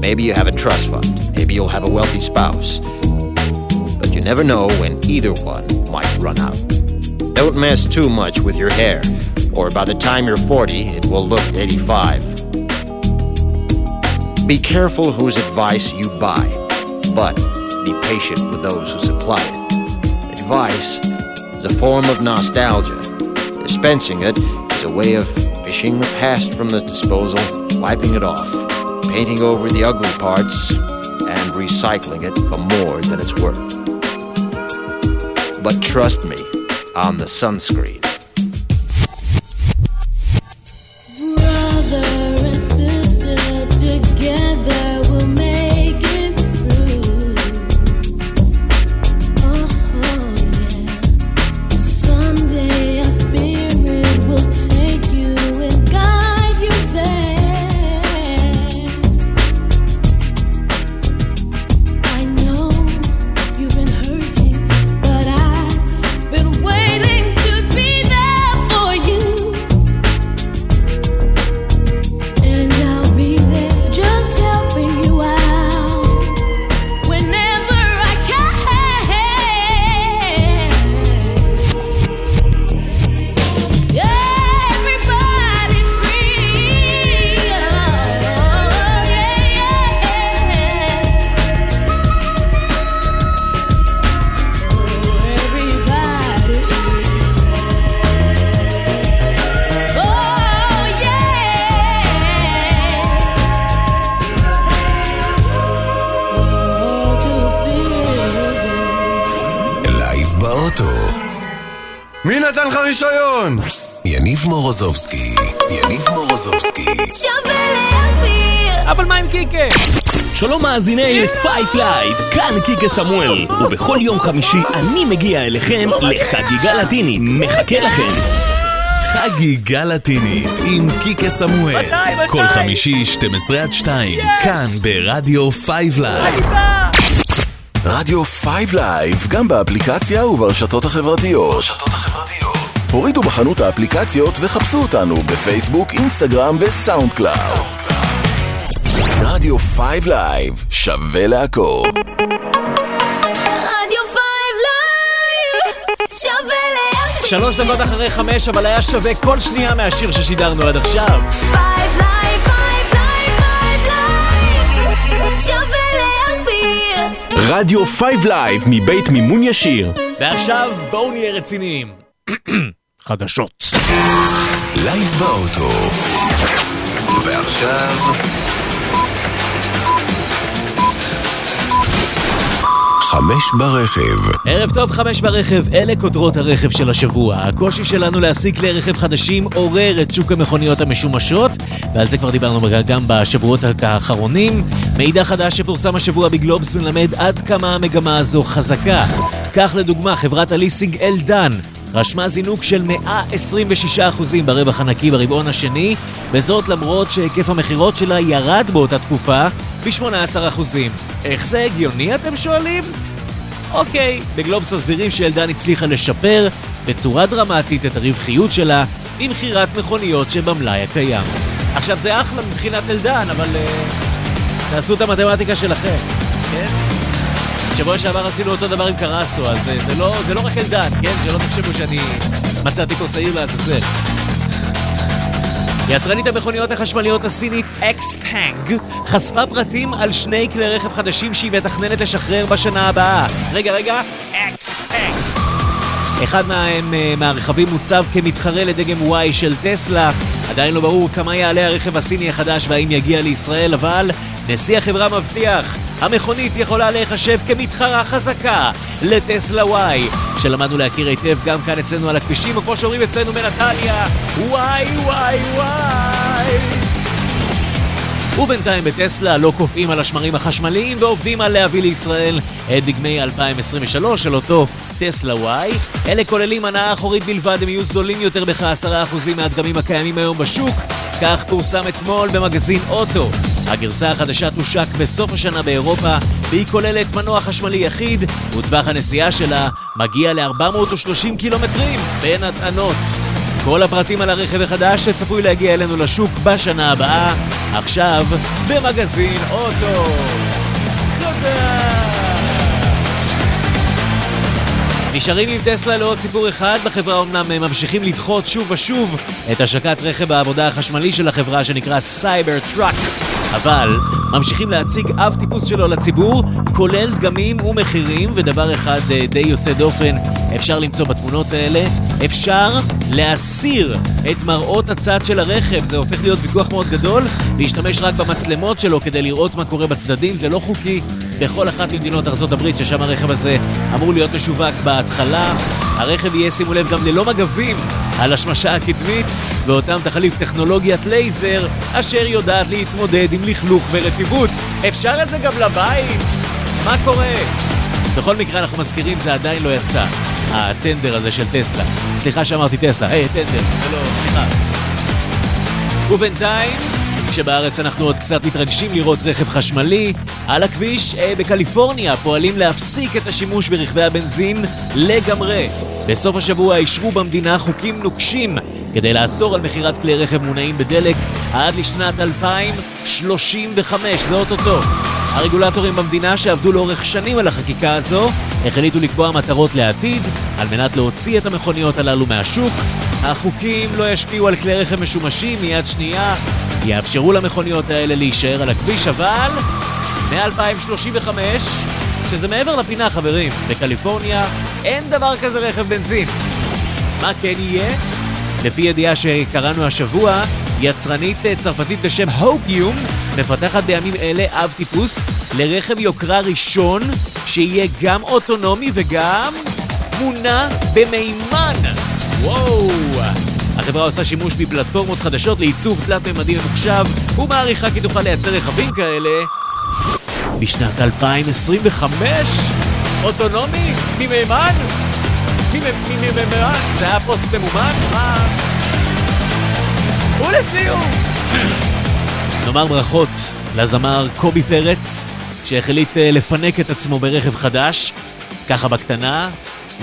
Maybe you have a trust fund, maybe you'll have a wealthy spouse, but you never know when either one might run out. Don't mess too much with your hair, or by the time you're 40, it will look 85. Be careful whose advice you buy, but be patient with those who supply it. Advice is a form of nostalgia. Dispensing it is a way of fishing the past from the disposal, wiping it off, painting over the ugly parts, and recycling it for more than it's worth. But trust me on the sunscreen. פייב לייב, כאן קיקה סמואל, ובכל יום חמישי אני מגיע אליכם לחגיגה לטינית, מחכה לכם. חגיגה לטינית עם קיקה סמואל. מתי, מתי? כל חמישי, 12 עד 2, כאן ברדיו פייב לייב. רדיו 5 לייב, גם באפליקציה וברשתות החברתיות. הורידו בחנות האפליקציות וחפשו אותנו בפייסבוק, אינסטגרם וסאונד קלאוד. רדיו 5 לייב, שווה לעקוב. רדיו פייב לייב שווה להקשיב שלוש דקות אחרי חמש, אבל היה שווה כל שנייה מהשיר ששידרנו עד עכשיו. פייב לייב פייב לייב פייב לייב שווה להגביר רדיו 5 לייב מבית מימון ישיר. ועכשיו בואו נהיה רציניים. חדשות. לייב באוטו. ועכשיו... חמש ברכב. ערב טוב, חמש ברכב, אלה כותרות הרכב של השבוע. הקושי שלנו להשיג כלי רכב חדשים עורר את שוק המכוניות המשומשות, ועל זה כבר דיברנו גם בשבועות האחרונים. מידע חדש שפורסם השבוע בגלובס מלמד עד כמה המגמה הזו חזקה. כך לדוגמה, חברת הליסינג אלדן רשמה זינוק של 126% ברווח הנקי ברבעון השני, וזאת למרות שהיקף המכירות שלה ירד באותה תקופה ב-18%. איך זה הגיוני אתם שואלים? אוקיי, בגלובס מסבירים שאלדן הצליחה לשפר בצורה דרמטית את הרווחיות שלה ממכירת מכוניות שבמלאי הקיים. עכשיו זה אחלה מבחינת אלדן, אבל uh, תעשו את המתמטיקה שלכם, כן? שבוע שעבר עשינו אותו דבר עם קרסו, אז אה, זה לא, זה לא רק אלדן, כן? שלא תחשבו שאני מצאתי פה שעיר לעזאזל. יצרנית המכוניות החשמליות הסינית אקספנג חשפה פרטים על שני כלי רכב חדשים שהיא מתכננת לשחרר בשנה הבאה. רגע, רגע, אקספנג. אחד מהם, אה, מהרכבים מוצב כמתחרה לדגם Y של טסלה. עדיין לא ברור כמה יעלה הרכב הסיני החדש והאם יגיע לישראל, אבל נשיא החברה מבטיח, המכונית יכולה להיחשב כמתחרה חזקה לטסלה Y, שלמדנו להכיר היטב גם כאן אצלנו על הכבישים, או כמו שאומרים אצלנו בנתניה, וואי וואי וואי. ובינתיים בטסלה לא קופאים על השמרים החשמליים ועובדים על להביא לישראל את דגמי 2023 של אותו טסלה Y. אלה כוללים הנאה אחורית בלבד, הם יהיו זולים יותר בכ-10% מהדגמים הקיימים היום בשוק. כך פורסם אתמול במגזין אוטו. הגרסה החדשה תושק בסוף השנה באירופה, והיא כוללת מנוע חשמלי יחיד, וטווח הנסיעה שלה מגיע ל-430 קילומטרים בין הטענות. כל הפרטים על הרכב החדש שצפוי להגיע אלינו לשוק בשנה הבאה, עכשיו במגזין אוטו. נשארים עם טסלה לעוד סיפור אחד, בחברה אומנם ממשיכים לדחות שוב ושוב את השקת רכב העבודה החשמלי של החברה שנקרא סייבר טראק. אבל ממשיכים להציג אב טיפוס שלו לציבור, כולל דגמים ומחירים, ודבר אחד אה, די יוצא דופן אפשר למצוא בתמונות האלה, אפשר להסיר את מראות הצד של הרכב, זה הופך להיות ויכוח מאוד גדול, להשתמש רק במצלמות שלו כדי לראות מה קורה בצדדים, זה לא חוקי בכל אחת ממדינות ארה"ב ששם הרכב הזה אמור להיות משווק בהתחלה. הרכב יהיה, שימו לב, גם ללא מגבים על השמשה הקדמית, ואותם תחליף טכנולוגיית לייזר, אשר יודעת להתמודד עם לכלוך ורטיבות. אפשר את זה גם לבית? מה קורה? בכל מקרה אנחנו מזכירים, זה עדיין לא יצא, הטנדר הזה של טסלה. סליחה שאמרתי טסלה, היי, טנדר, לא, סליחה. ובינתיים, כשבארץ אנחנו עוד קצת מתרגשים לראות רכב חשמלי, על הכביש אה, בקליפורניה פועלים להפסיק את השימוש ברכבי הבנזין לגמרי. בסוף השבוע אישרו במדינה חוקים נוקשים כדי לאסור על מכירת כלי רכב מונעים בדלק עד לשנת 2035, זה אוטוטו. הרגולטורים במדינה שעבדו לאורך שנים על החקיקה הזו החליטו לקבוע מטרות לעתיד על מנת להוציא את המכוניות הללו מהשוק. החוקים לא ישפיעו על כלי רכב משומשים מיד שנייה, יאפשרו למכוניות האלה להישאר על הכביש, אבל מ-2035, שזה מעבר לפינה חברים, בקליפורניה אין דבר כזה רכב בנזין. מה כן יהיה? לפי ידיעה שקראנו השבוע, יצרנית אה, צרפתית בשם הוגיום מפתחת בימים אלה אב טיפוס לרכב יוקרה ראשון שיהיה גם אוטונומי וגם מונע במימן. וואו! החברה עושה שימוש בפלטפורמות חדשות לעיצוב תלת-ממדי ממוחשב ומעריכה כי תוכל לייצר רכבים כאלה בשנת 2025? אוטונומי? ממימן? ממימן? זה היה פוסט ממומן? מה? ולסיום! נאמר ברכות לזמר קובי פרץ, שהחליט אה, לפנק את עצמו ברכב חדש, ככה בקטנה,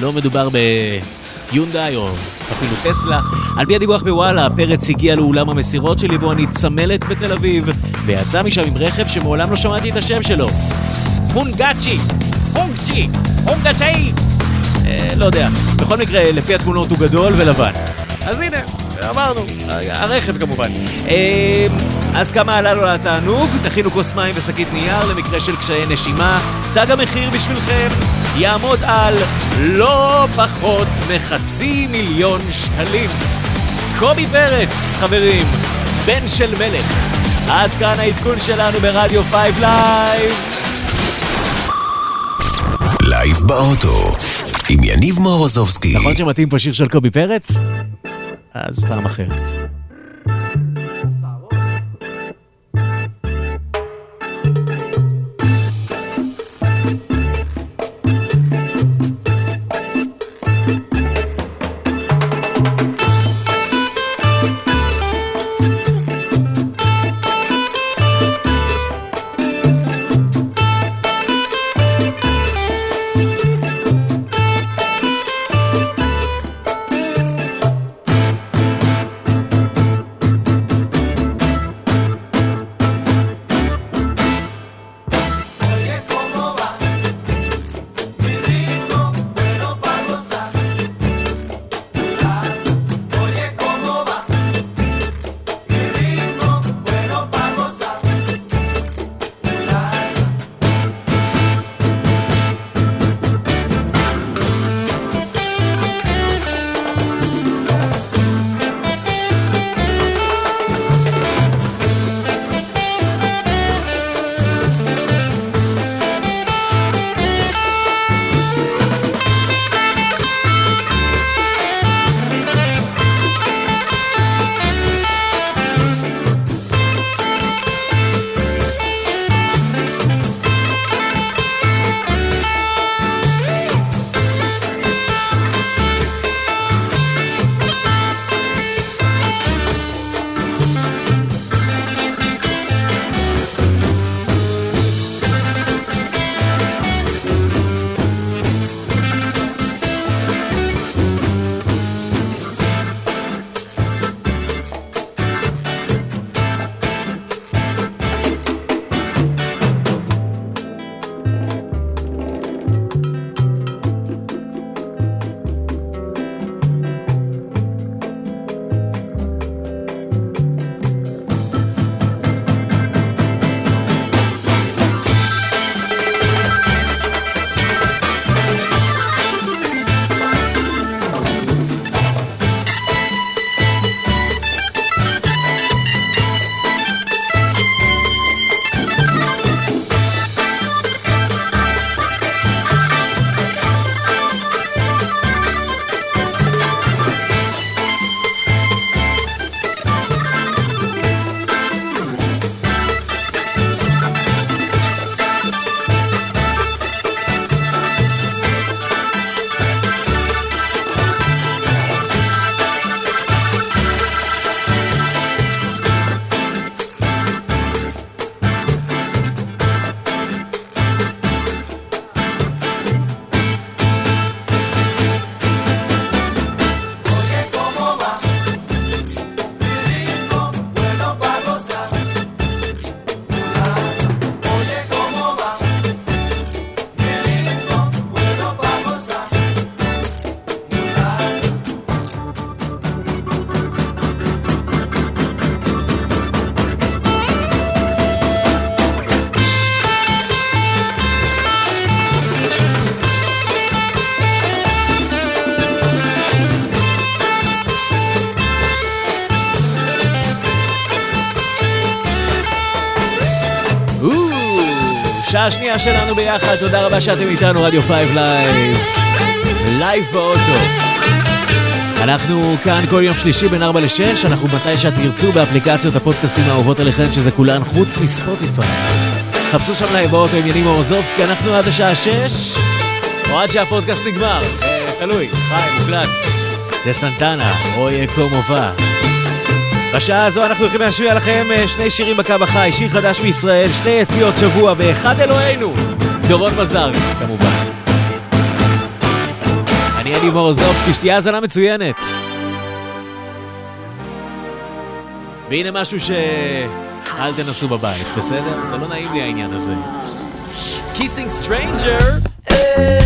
לא מדובר ביונדאי או אפילו טסלה. על פי הדיווח בוואלה, פרץ הגיע לאולם המסירות של יבואנית צמלת בתל אביב, ויצא משם עם רכב שמעולם לא שמעתי את השם שלו. הונגאצ'י! הונגצ'י! הונגאצ'י! אה, לא יודע. בכל מקרה, לפי התמונות הוא גדול ולבן. אז הנה, אמרנו, הרכב כמובן. אה, אז כמה עלה לו לתענוג? תכינו כוס מים ושקית נייר למקרה של קשיי נשימה. תג המחיר בשבילכם יעמוד על לא פחות מחצי מיליון שקלים. קובי פרץ, חברים, בן של מלך. עד כאן העדכון שלנו ברדיו 5 לייב. לייב באוטו, עם יניב מורוזובסקי. נכון שמתאים פה שיר של קובי פרץ? אז פעם אחרת. שעה שנייה שלנו ביחד, תודה רבה שאתם איתנו, רדיו 5 לייב. לייב באוטו. אנחנו כאן כל יום שלישי בין 4 ל-6, אנחנו מתי שתרצו באפליקציות הפודקאסטים האהובות עליכן, שזה כולן חוץ מספוטיפיי. חפשו שם לייב באוטו עם יניב מורוזובסקי, אנחנו עד השעה 6, או עד שהפודקאסט נגמר, אה, תלוי, חי, מוקלט. זה סנטנה, Oye Como Va. בשעה הזו אנחנו הולכים להשמיע לכם אה, שני שירים בקו החי, שיר חדש מישראל, שני יציאות שבוע ואחד אלוהינו, דורון מזר, כמובן. אני אלי מורוזובסקי, שתהיה האזנה מצוינת. והנה משהו ש... אל תנסו בבית, בסדר? זה לא נעים לי העניין הזה. Kissing Stranger! I'm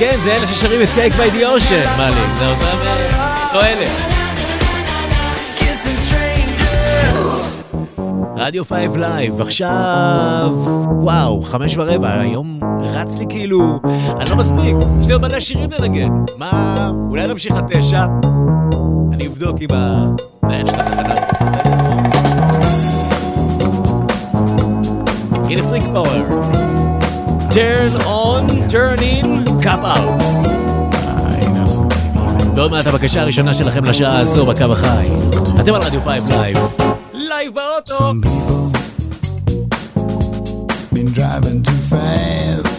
כן, זה אלה ששרים את Cake by the Ocean. מה לי, זה אותם... לא אלה. רדיו 5 לייב, עכשיו... וואו, חמש ורבע, היום רץ לי כאילו... אני לא מספיק, יש לי עוד מלא שירים לנגן. מה... אולי נמשיך עד תשע? אני אבדוק עם המנהל של התחנה. הנה Freak Power. Turn on, tune in, cop out. ועוד מעט הבקשה הראשונה שלכם לשעה הזו בקו החי. אתם על רדיו 5 לייב. לייב באוטו! been driving too fast.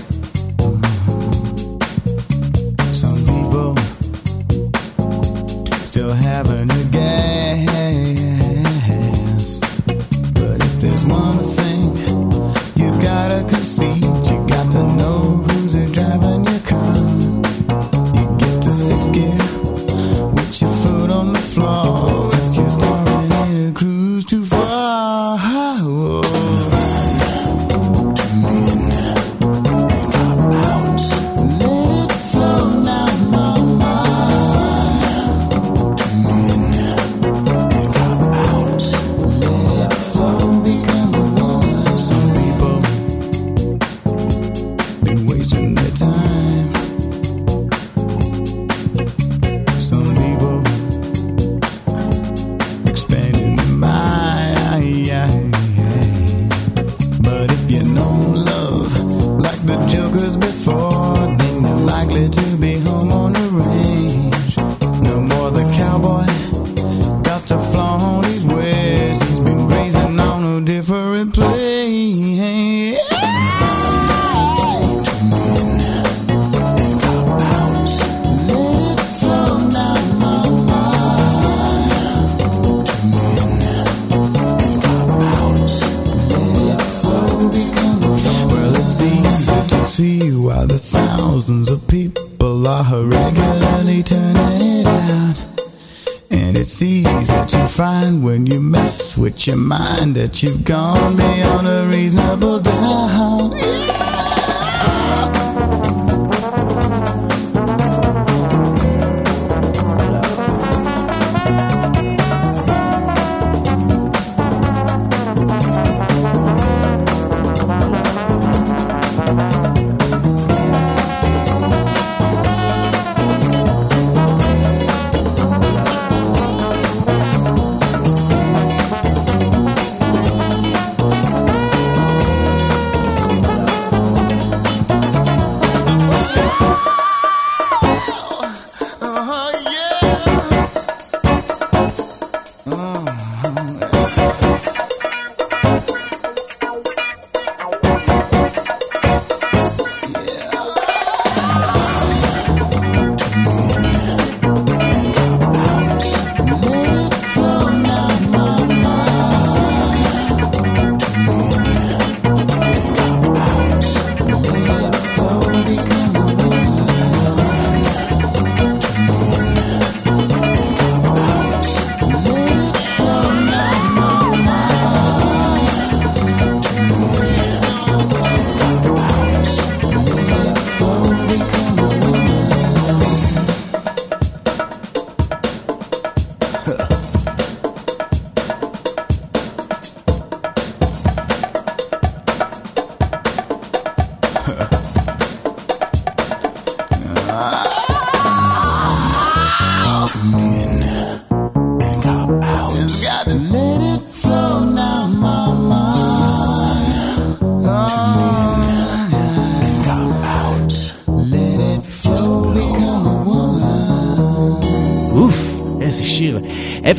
Some people still having you've gone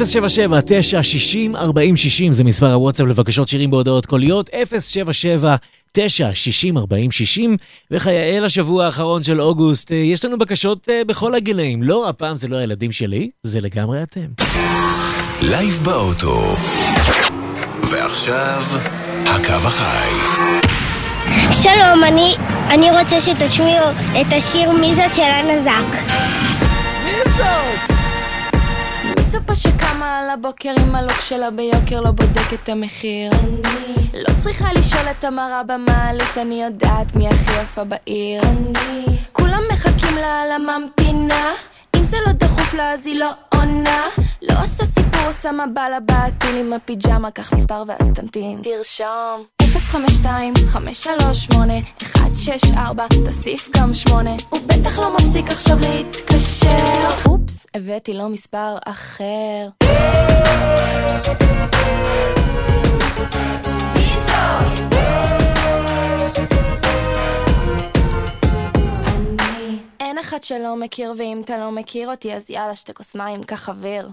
077 9 60 40 60 זה מספר הוואטסאפ לבקשות שירים בהודעות קוליות. 077 9 60 40 60 וכיאה לשבוע האחרון של אוגוסט, אה, יש לנו בקשות אה, בכל הגילאים. לא, הפעם זה לא הילדים שלי, זה לגמרי אתם. לייב באוטו. ועכשיו, הקו החי. שלום, אני, אני רוצה שתשמיעו את השיר מי זאת של אנה זק. מי זאת? מי זו פה שקמה על הבוקר עם הלוק שלה ביוקר לא בודק את המחיר? אני לא צריכה לשאול את המראה במעלית אני יודעת מי הכי יפה בעיר. אני כולם מחכים לה על הממתינה. אם זה לא דחוף לה אז היא לא עונה. לא עושה סיפור עושה מבט לבעטיל עם הפיג'מה קח מספר ואז תמתין. תרשום 052 538 164 תוסיף גם 8 הוא בטח לא מפסיק עכשיו להתקשר. אופס הבאתי לו מספר אחר. אין אחד שלא מכיר ואם אתה לא מכיר אותי אז יאללה שתי כוס מים קח אוויר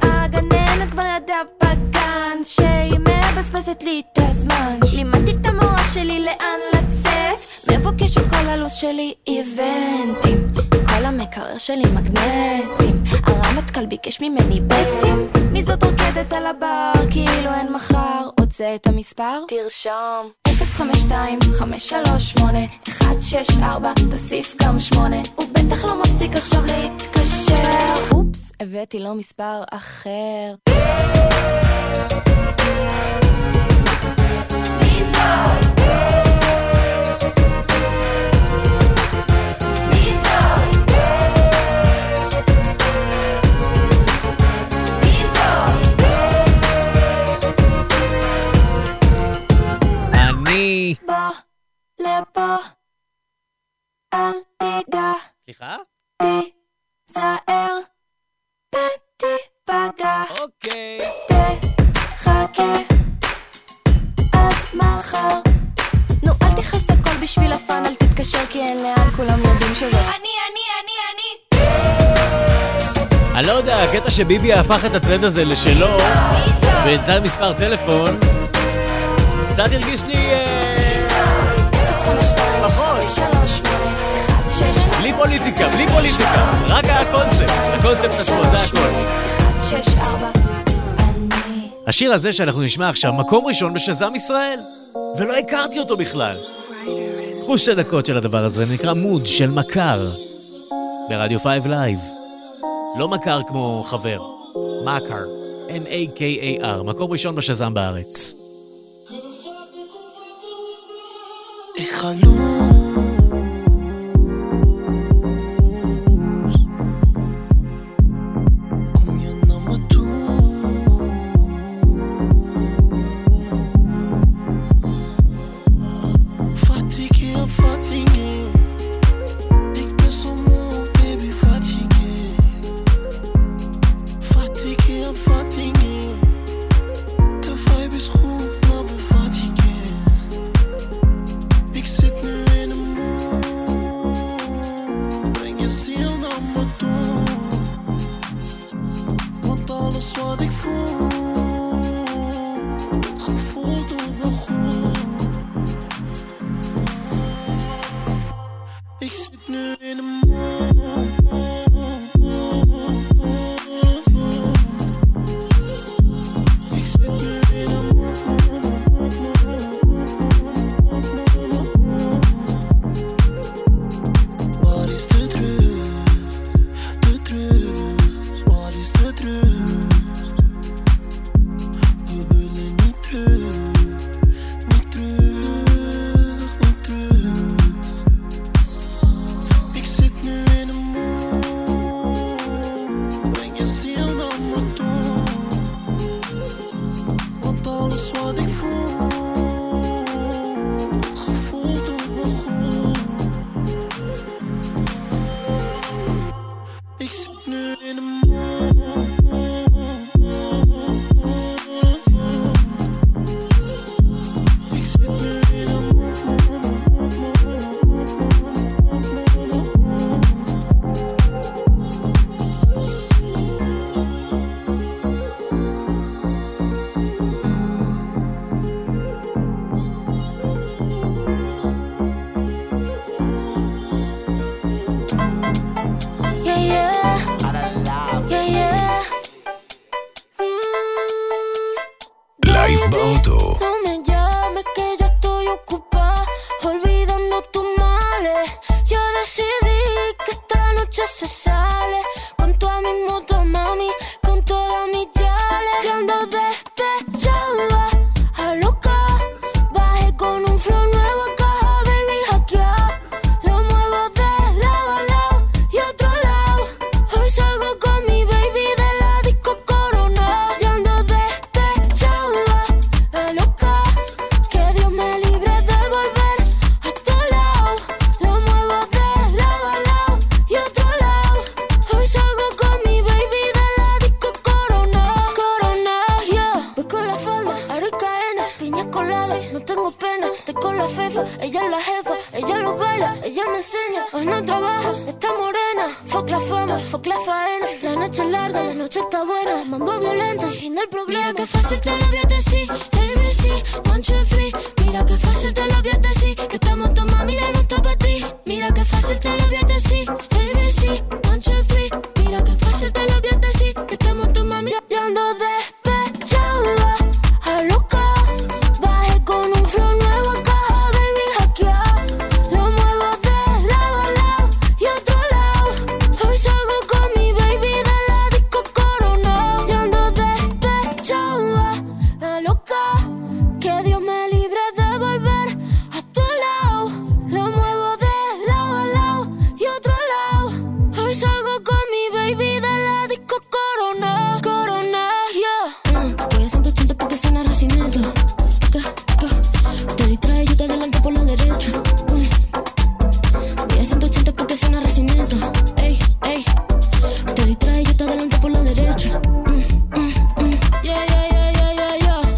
הגננת כבר ידעה בגן שהיא מבזבזת לי את הזמן. לימדתי את המורה שלי לאן לצאת? מבוקשת כל הלו"ז שלי? איבנטים. כל המקרר שלי מגנטים. הרמטכ"ל ביקש ממני בטים. מי זאת רוקדת על הבר? כאילו אין מחר. רוצה את המספר? תרשום. 052 538 164 תוסיף גם 8 הוא בטח לא מפסיק עכשיו להתקשר אופס הבאתי לו מספר אחר. לפה. אל תיגע. סליחה? תיזהר ותיפגע אוקיי. תחכה עד מחר. נו אל תכעס הכל בשביל הפאן אל תתקשר כי אין לאן כולם יודעים שזה. אני אני אני אני. אני לא יודע, הקטע שביבי הפך את הטרנד הזה לשלו ונתן מספר טלפון. קצת הרגיש לי... פוליטיקה, בלי פוליטיקה. רק הקונספט. הקונספט עצמו, זה הכל. השיר הזה שאנחנו נשמע עכשיו, מקום ראשון בשזם ישראל. ולא הכרתי אותו בכלל. קחו שתי דקות של הדבר הזה, נקרא מוד של מכר. ברדיו פייב לייב. לא מכר כמו חבר, מכר. M-A-K-A-R, מקום ראשון בשזם בארץ. החלום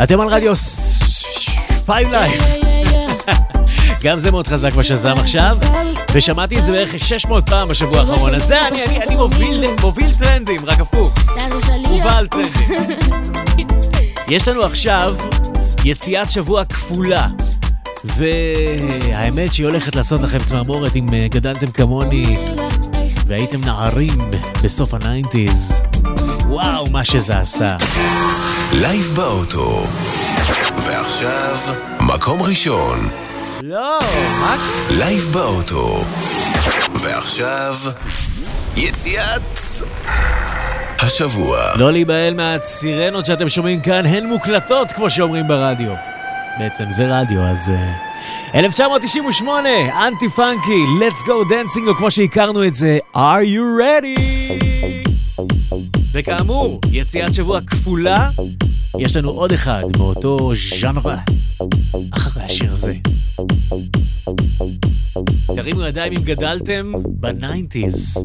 אתם על רדיו פייב לייב. גם זה מאוד חזק בשזם עכשיו, ושמעתי את זה בערך 600 פעם בשבוע האחרון. אז זה, אני, אני, אני מוביל, מוביל טרנדים, רק הפוך. מובל טרנדים. יש לנו עכשיו יציאת שבוע כפולה. והאמת שהיא הולכת לעשות לכם צמרמורת אם אה, גדלתם כמוני והייתם נערים בסוף ה nineties. וואו, מה שזה עשה. לייב באוטו. ועכשיו, מקום ראשון. לא, מה? לייב באוטו. ועכשיו, יציאת... השבוע. לא להיבהל מהסירנות שאתם שומעים כאן, הן מוקלטות, כמו שאומרים ברדיו. בעצם זה רדיו, אז... אה, 1998, אנטי פאנקי, Let's Go Dancing, או כמו שהכרנו את זה, Are You Ready? וכאמור, יציאת שבוע כפולה, יש לנו עוד אחד מאותו ז'אנרה, אחרי השיר הזה. תרימו ידיים אם גדלתם בניינטיז.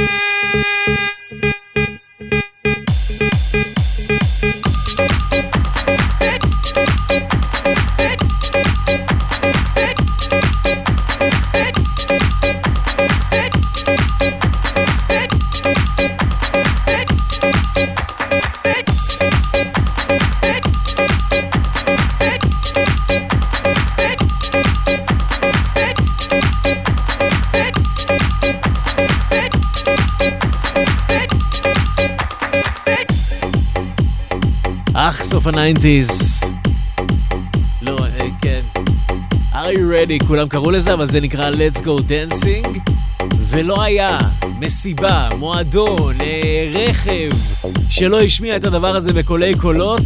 Thank you. ה-90's. לא, אה, כן. are you ready, כולם קראו לזה, אבל זה נקרא Let's Go Dancing. ולא היה מסיבה, מועדון, רכב, שלא השמיע את הדבר הזה בקולי קולות,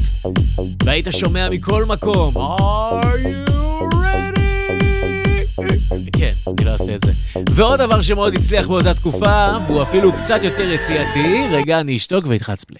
והיית שומע מכל מקום, are you ready? כן, אני לא אעשה את זה. ועוד דבר שמאוד הצליח באותה תקופה, והוא אפילו קצת יותר יציאתי, רגע, אני אשתוק ואתחץ פליי.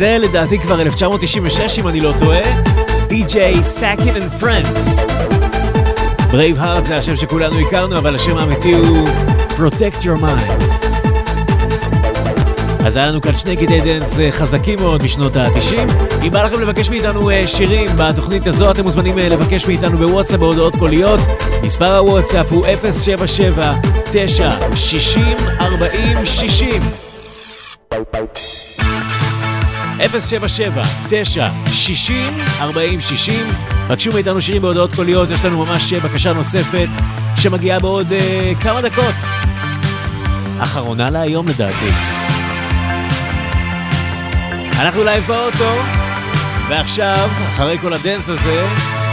זה לדעתי כבר 1996 אם אני לא טועה, DJ Sakin and Friends. Braveheart זה השם שכולנו הכרנו, אבל השם האמיתי הוא Protect Your Mind. אז היה לנו כאן שני קטעי דנס אה, חזקים מאוד בשנות ה-90. אם בא לכם לבקש מאיתנו אה, שירים בתוכנית הזו, אתם מוזמנים אה, לבקש מאיתנו בוואטסאפ בהודעות קוליות. מספר הוואטסאפ הוא 077 9 60 40 60 077 9 60 40 60 בקשו מאיתנו שירים בהודעות קוליות, יש לנו ממש אה, בקשה נוספת שמגיעה בעוד אה, כמה דקות. אחרונה להיום לדעתי. אנחנו לייב באוטו, ועכשיו, אחרי כל הדנס הזה,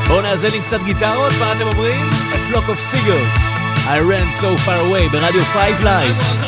בואו נאזן עם קצת גיטרות, מה אתם אומרים? A flock of seagulls, I ran so far away ברדיו 5 Live.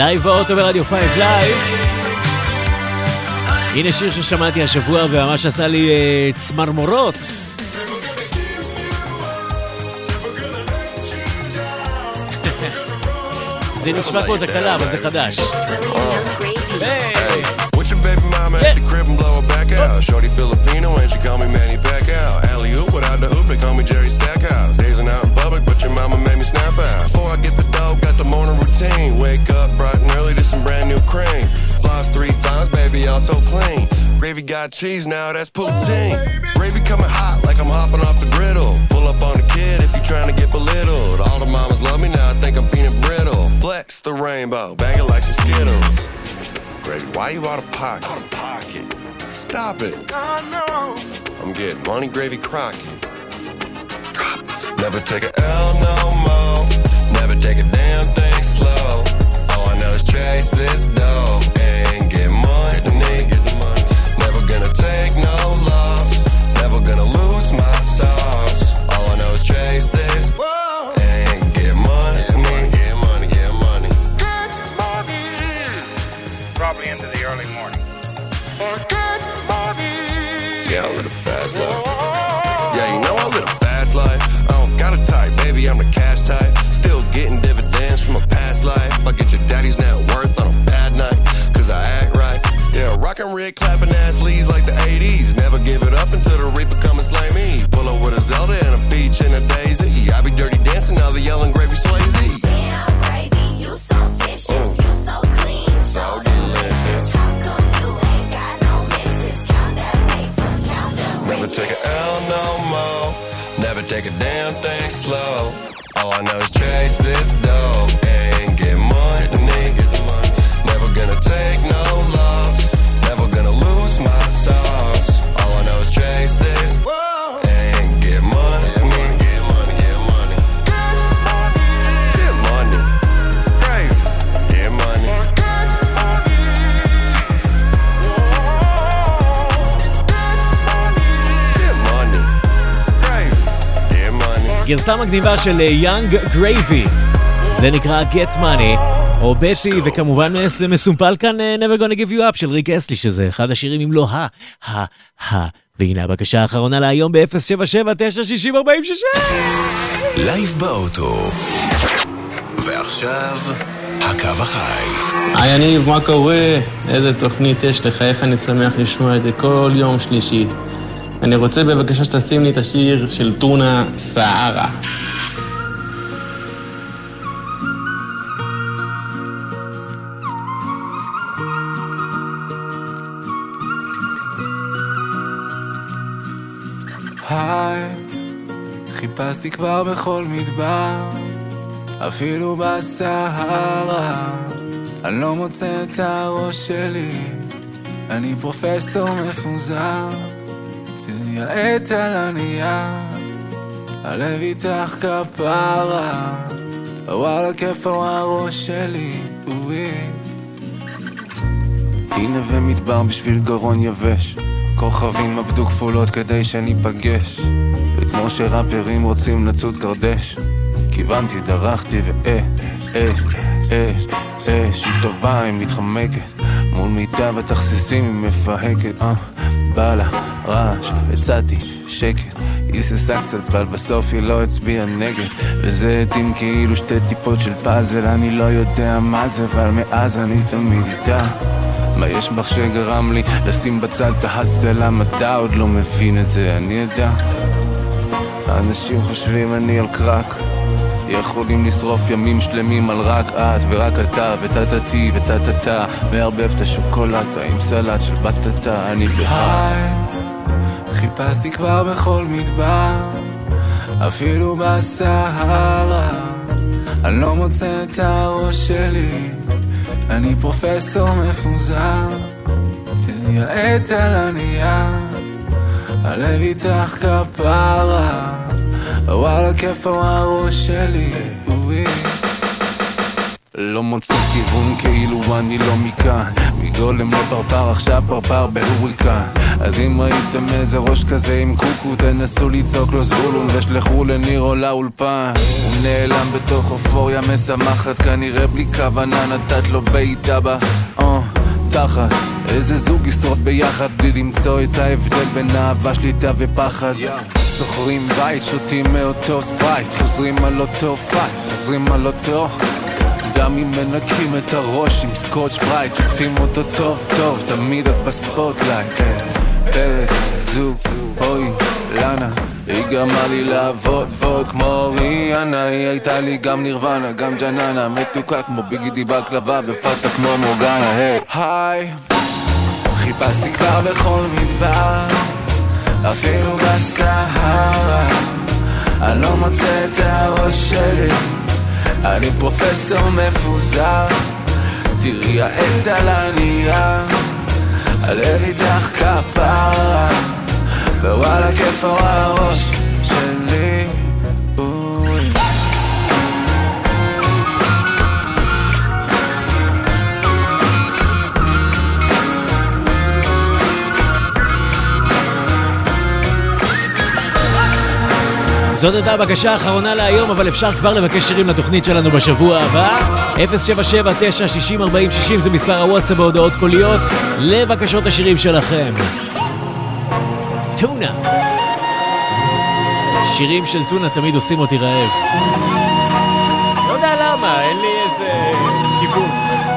לייב באוטו ברדיו 5 לייב. הנה שיר ששמעתי השבוע וממש עשה לי אה, צמרמורות. זה נשמע כמו תקלה, אבל זה חדש. With your baby mama at the crib and blow her back out. Shorty Filipino and she call me Manny Gravy got cheese now, that's poutine. Gravy coming hot like I'm hopping off the griddle. Pull up on the kid if you're trying to get belittled. All the mamas love me now, I think I'm peanut brittle. Flex the rainbow, bang it like some Skittles. Gravy, why you out of pocket? Out of pocket. Stop it. I'm getting money gravy crocky. Drop. Never take a L no more. Never take a damn thing slow. All I know is chase this dough gonna take no loss. Never gonna lose my sauce. All I know is chase this Probably into the early morning. Yeah, I live a fast life. Yeah, you know I live a fast life. I don't got type, baby. I'm the cash type. Still getting dividends from a past life. I get your daddy's net worth on a bad I act right. Yeah, red, clapping ass leaves גרסה מגניבה של Yung Gravy. זה נקרא Get Money, או Betty, וכמובן מס- מסומפל כאן אה, Never Gonna Give You Up של ריק אסטלי, שזה אחד השירים אם לא ה, ה, ה. והנה הבקשה האחרונה להיום ב-077-960-4066. לייב באוטו. ועכשיו, הקו החי. היי יניב, מה קורה? איזה תוכנית יש לך, איך אני שמח לשמוע את זה כל יום שלישי. אני רוצה בבקשה שתשים לי את השיר של טונה. היי, חיפשתי כבר בכל מדבר, אפילו בסהרה. אני לא מוצא את הראש שלי, אני פרופסור מפוזר. העט על הנייר, הלב איתך כפרה. וואלה כיפה הראש שלי, אוי. הנה ומדבר בשביל גרון יבש. כוכבים עבדו כפולות כדי שניפגש. וכמו שראפרים רוצים לצוד קרדש כיוונתי, דרכתי ואה, אש, אש, אש. היא טובה, היא מתחמקת. מול מיטה ותכסיסים היא מפהקת. אה, בא לה רעש, הצעתי שקט. היא היססה קצת, אבל בסוף היא לא הצביעה נגד. וזה התאים כאילו שתי טיפות של פאזל אני לא יודע מה זה, אבל מאז אני תמיד איתה. מה יש בך שגרם לי לשים בצד את ההסל? המדע עוד לא מבין את זה, אני אדע. האנשים חושבים אני על קרק. יכולים לשרוף ימים שלמים על רק את ורק אתה וטטטי וטטטה מערבב את השוקולטה עם סלט של בטטה. אני בהיי חיפשתי כבר בכל מדבר אפילו בסהרה. אני לא מוצא את הראש שלי אני פרופסור מפוזר, העט על הנייר, הלב איתך כפרה, וואלה כיפה הראש שלי, אוי. לא מוצא כיוון כאילו אני לא מכאן. מגולם לפרפר עכשיו פרפר בהוריקן אז אם ראיתם איזה ראש כזה עם קוקו תנסו לצעוק לו זבולון ושלחו לניר או לאולפן הוא נעלם בתוך אופוריה משמחת כנראה בלי כוונה נתת לו בעיטה בה אה, תחת איזה זוג ישרוד ביחד בלי למצוא את ההבדל בין אהבה, שליטה ופחד. שוכרים בית, שותים מאותו ספרייט חוזרים על אותו פייט, חוזרים על אותו גם אם מנקים את הראש עם סקוץ' ברייט שוטפים אותו טוב טוב, תמיד את בספוטלייט אה, פרק, זוג, אוי, לנה היא גרמה לי לעבוד ועוד כמו ריאנה היא הייתה לי גם נירוונה, גם ג'ננה מתוקה כמו ביגידי בקלבה ופאטה כמו מורגנה, היי. היי. חיפשתי כבר בכל מדבר אפילו בסהרה. אני לא מוצא את הראש שלי אני פרופסור מפוזר. תראי העט על הנייר. הלב איתך כפרה. ווואלה כיף הראש שלי זאת הייתה הבקשה האחרונה להיום, אבל אפשר כבר לבקש שירים לתוכנית שלנו בשבוע הבא. 077-960-4060 זה מספר הוואטסאפ בהודעות קוליות לבקשות השירים שלכם. טונה. שירים של טונה תמיד עושים אותי רעב. לא יודע למה, אין לי איזה כיוון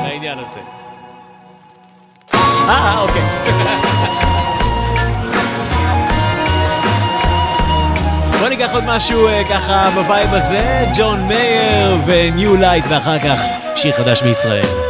לעניין הזה. אה, אוקיי. בוא ניקח עוד משהו אה, ככה בווייב הזה, ג'ון מאייר ו New Light, ואחר כך שיר חדש מישראל.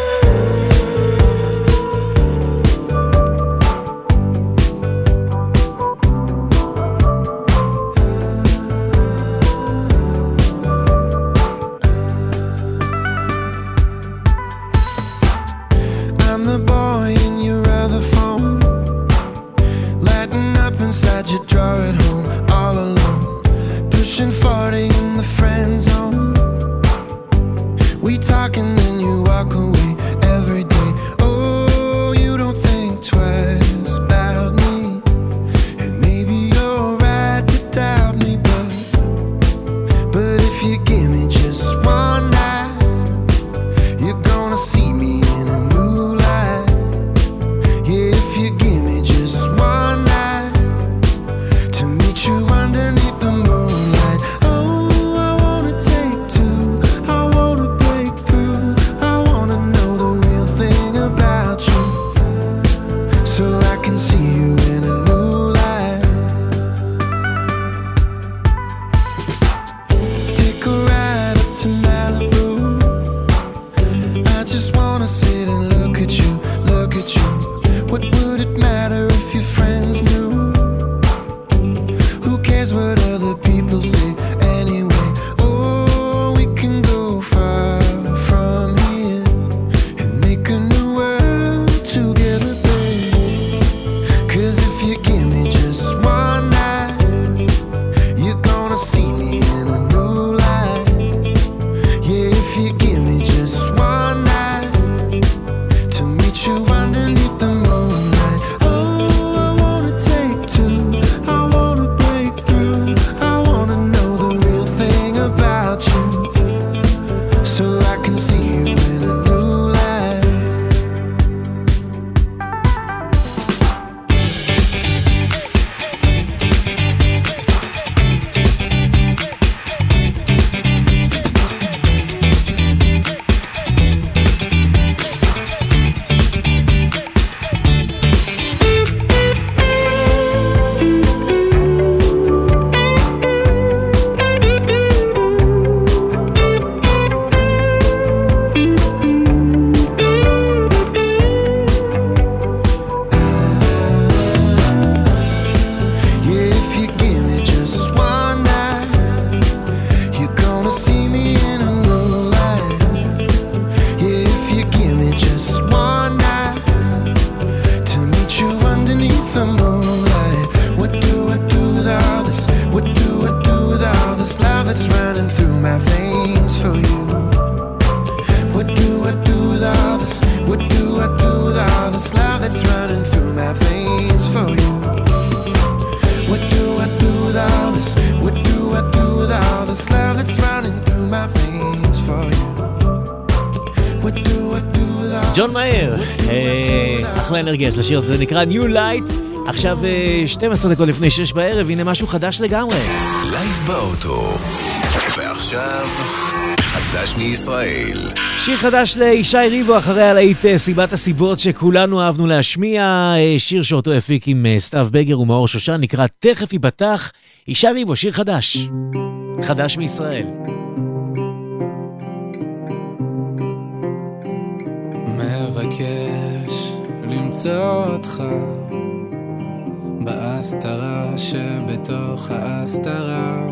אחלה אנרגיה של השיר הזה נקרא New Light. עכשיו אה, 12 דקות לפני 6 בערב, הנה משהו חדש לגמרי. לייב באוטו. ועכשיו, חדש מישראל. שיר חדש לישי ריבו אחרי הלהיט אה, סיבת הסיבות שכולנו אהבנו להשמיע, אה, שיר שאותו הפיק עם אה, סתיו בגר ומאור שושן, נקרא תכף ייפתח. ישי ריבו, שיר חדש. חדש מישראל. למצוא אותך. בהסתרה שבתוך ההסתרה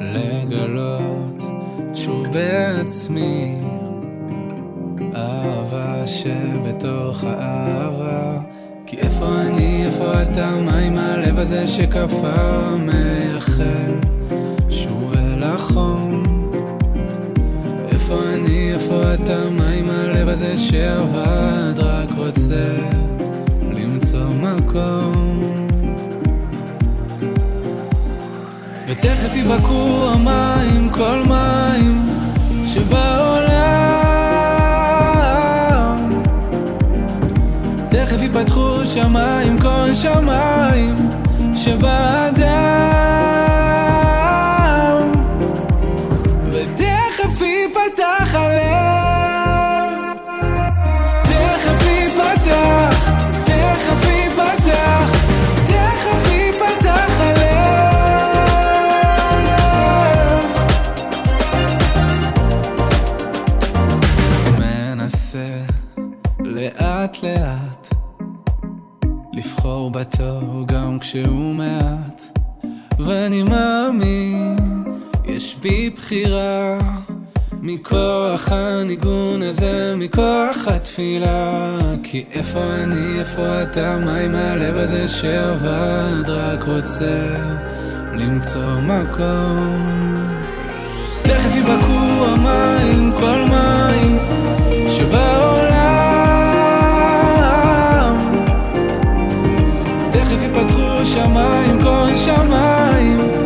לגלות שוב בעצמי. אהבה שבתוך האהבה. כי איפה אני, איפה אתה, מה עם הלב הזה שקפא מייחל שוב אל החום? איפה אני, איפה אתה, מה עם הלב הזה שעבד, רק רוצה מקום. ותכף ייבקעו המים, כל מים שבעולם. תכף ייפתחו שמיים, כל שמיים שבאדם. בתור גם כשהוא מעט. ואני מאמין יש בי בחירה. מכוח הניגון הזה, מכוח התפילה. כי איפה אני, איפה אתה, מה עם הלב הזה שעבד? רק רוצה למצוא מקום. תכף ייבקעו המים, כל מים ייפתחו שמיים, כל שמיים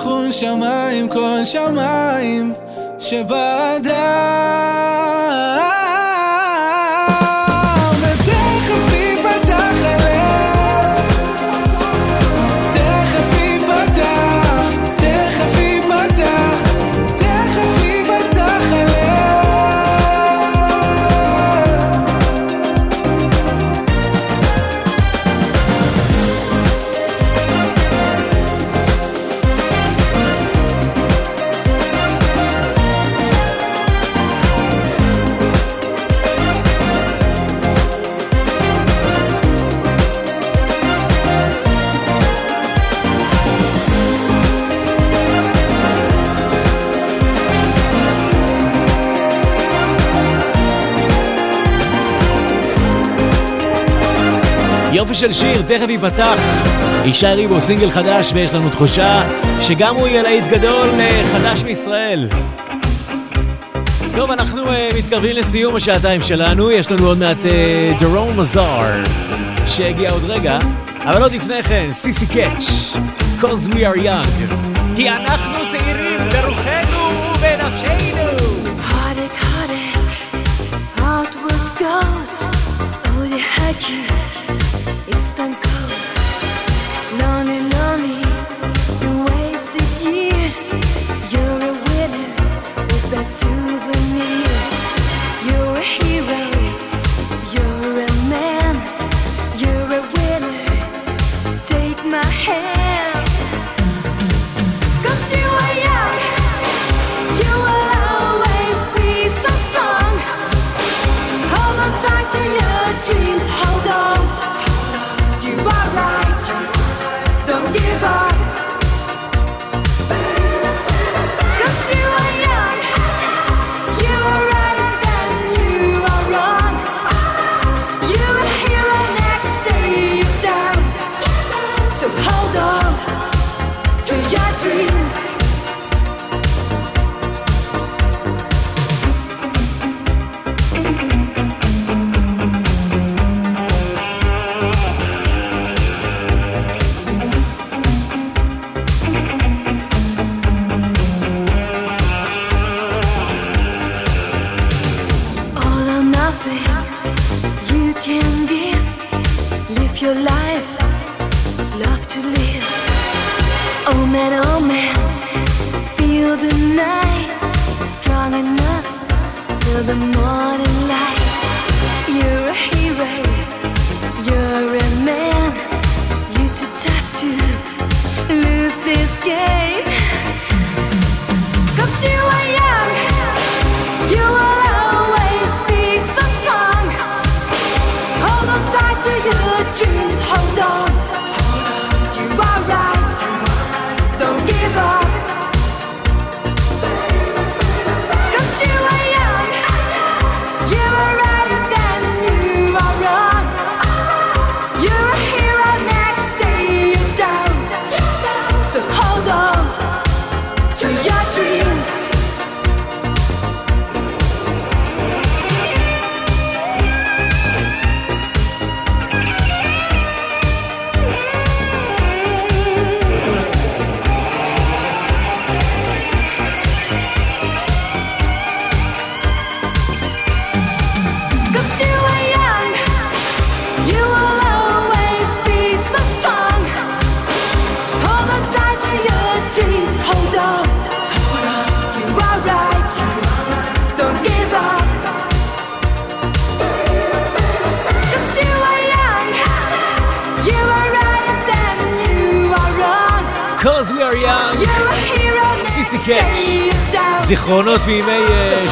ישמחו שמיים, כל שמיים שבאדם יופי של שיר, תכף ייפתח. ישי ריבו, סינגל חדש, ויש לנו תחושה שגם הוא יהיה להיט גדול אה, חדש מישראל. טוב, אנחנו uh, מתקרבים לסיום השעתיים שלנו, יש לנו עוד מעט uh, דרום מזאר, שהגיע עוד רגע, אבל עוד לפני כן, סיסי קאץ', Cause we are young, כי אנחנו צעירים ברוחנו ובנפשנו. Heartache, heartache, heart was gold. Oh, they had you,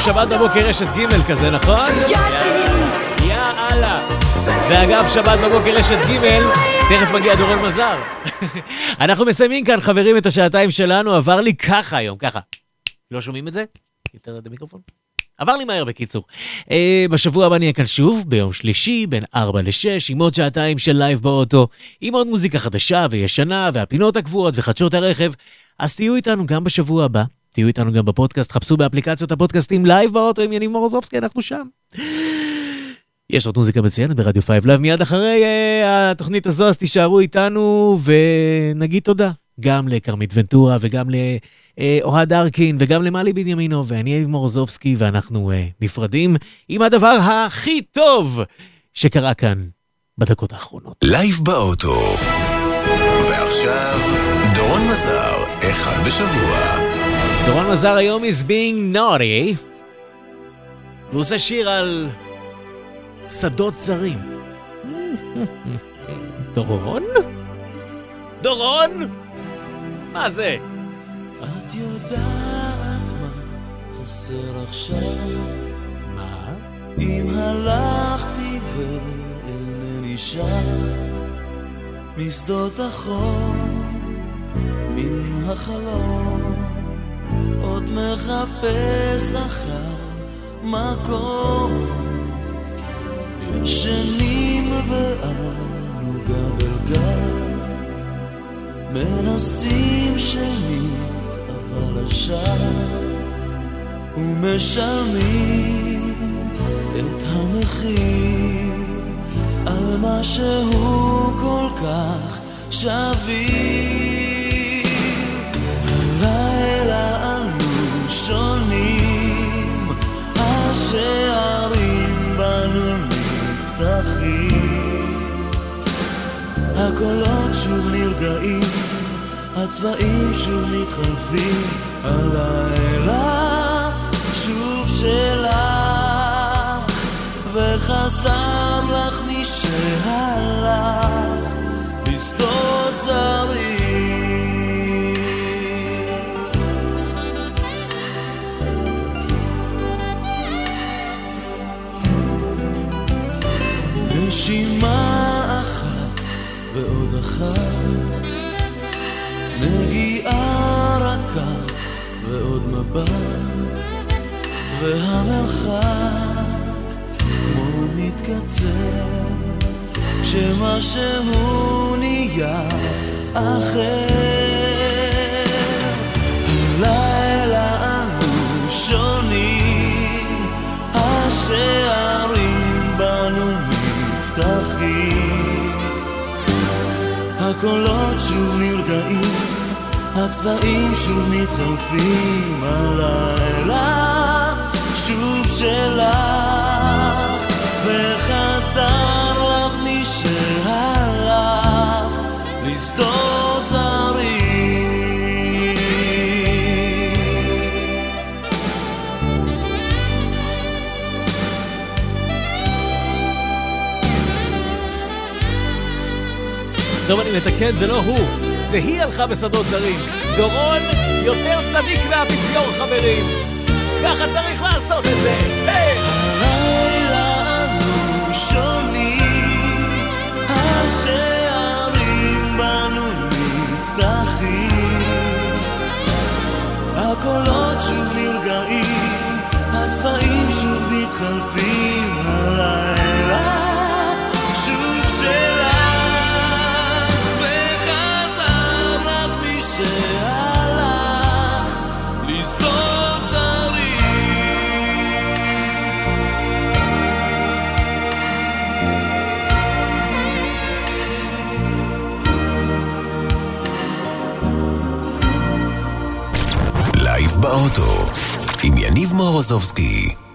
שבת בבוקר רשת ג' כזה, נכון? יאללה. ואגב, שבת בבוקר רשת ג', תכף מגיע דורון מזר. אנחנו מסיימים כאן, חברים, את השעתיים שלנו. עבר לי ככה היום, ככה. לא שומעים את זה? יותר את המיקרופון? עבר לי מהר בקיצור. אה, בשבוע הבא נהיה כאן שוב, ביום שלישי, בין 4 ל-6, עם עוד שעתיים של לייב באוטו, עם עוד מוזיקה חדשה וישנה, והפינות הקבועות וחדשות הרכב. אז תהיו איתנו גם בשבוע הבא, תהיו איתנו גם בפודקאסט, חפשו באפליקציות הפודקאסטים לייב באוטו עם יניב מורוזובסקי, אנחנו שם. יש עוד מוזיקה מצוינת ברדיו 5 לייב מיד אחרי אה, התוכנית הזו, אז תישארו איתנו ונגיד תודה. גם לכרמית ונטורה וגם לאוהד ארקין וגם למלי בנימינו ואני יניב מורוזובסקי ואנחנו אה, נפרדים עם הדבר הכי טוב שקרה כאן בדקות האחרונות. לייב באוטו. ועכשיו, דורון מזר, אחד בשבוע. דורון מזר היום is being naughty והוא עושה שיר על שדות זרים. דורון? דורון? מה זה? את יודעת מה חסר עכשיו? מה? אם הלכתי ואינני שם משדות החום מן החלום עוד מחפש אחר מקום. ישנים ואנו גב אל גב. מנסים שנית אבל השאר ומשלמים את המחיר על מה שהוא כל כך שביר. אנו שונים, השערים בנו נפתחים. הקולות שוב נרגעים, הצבעים שוב מתחלפים, הלילה שוב שלך, וחזר לך מי שהלך בשדות זרים. נשימה אחת ועוד אחת, נגיעה רכה ועוד מבט, והמרחק כמו מתקצר, כשמשהו נהיה אחר. הלילה אנו שונים, השערים נפתחים. הקולות שוב נרגעים, הצבעים שוב מתחלפים, הלילה שוב שלך, וחזר לך מי שהלך זרים. טוב, אני מתקן, זה לא הוא, זה היא הלכה בשדות זרים. דורון יותר צדיק מהאפיפיור, חברים. ככה צריך לעשות את זה. נפתחים, הקולות שוב נרגעים, הצבעים שוב מתחלפים, הלילה באוטו, עם יניב מורוזובסקי.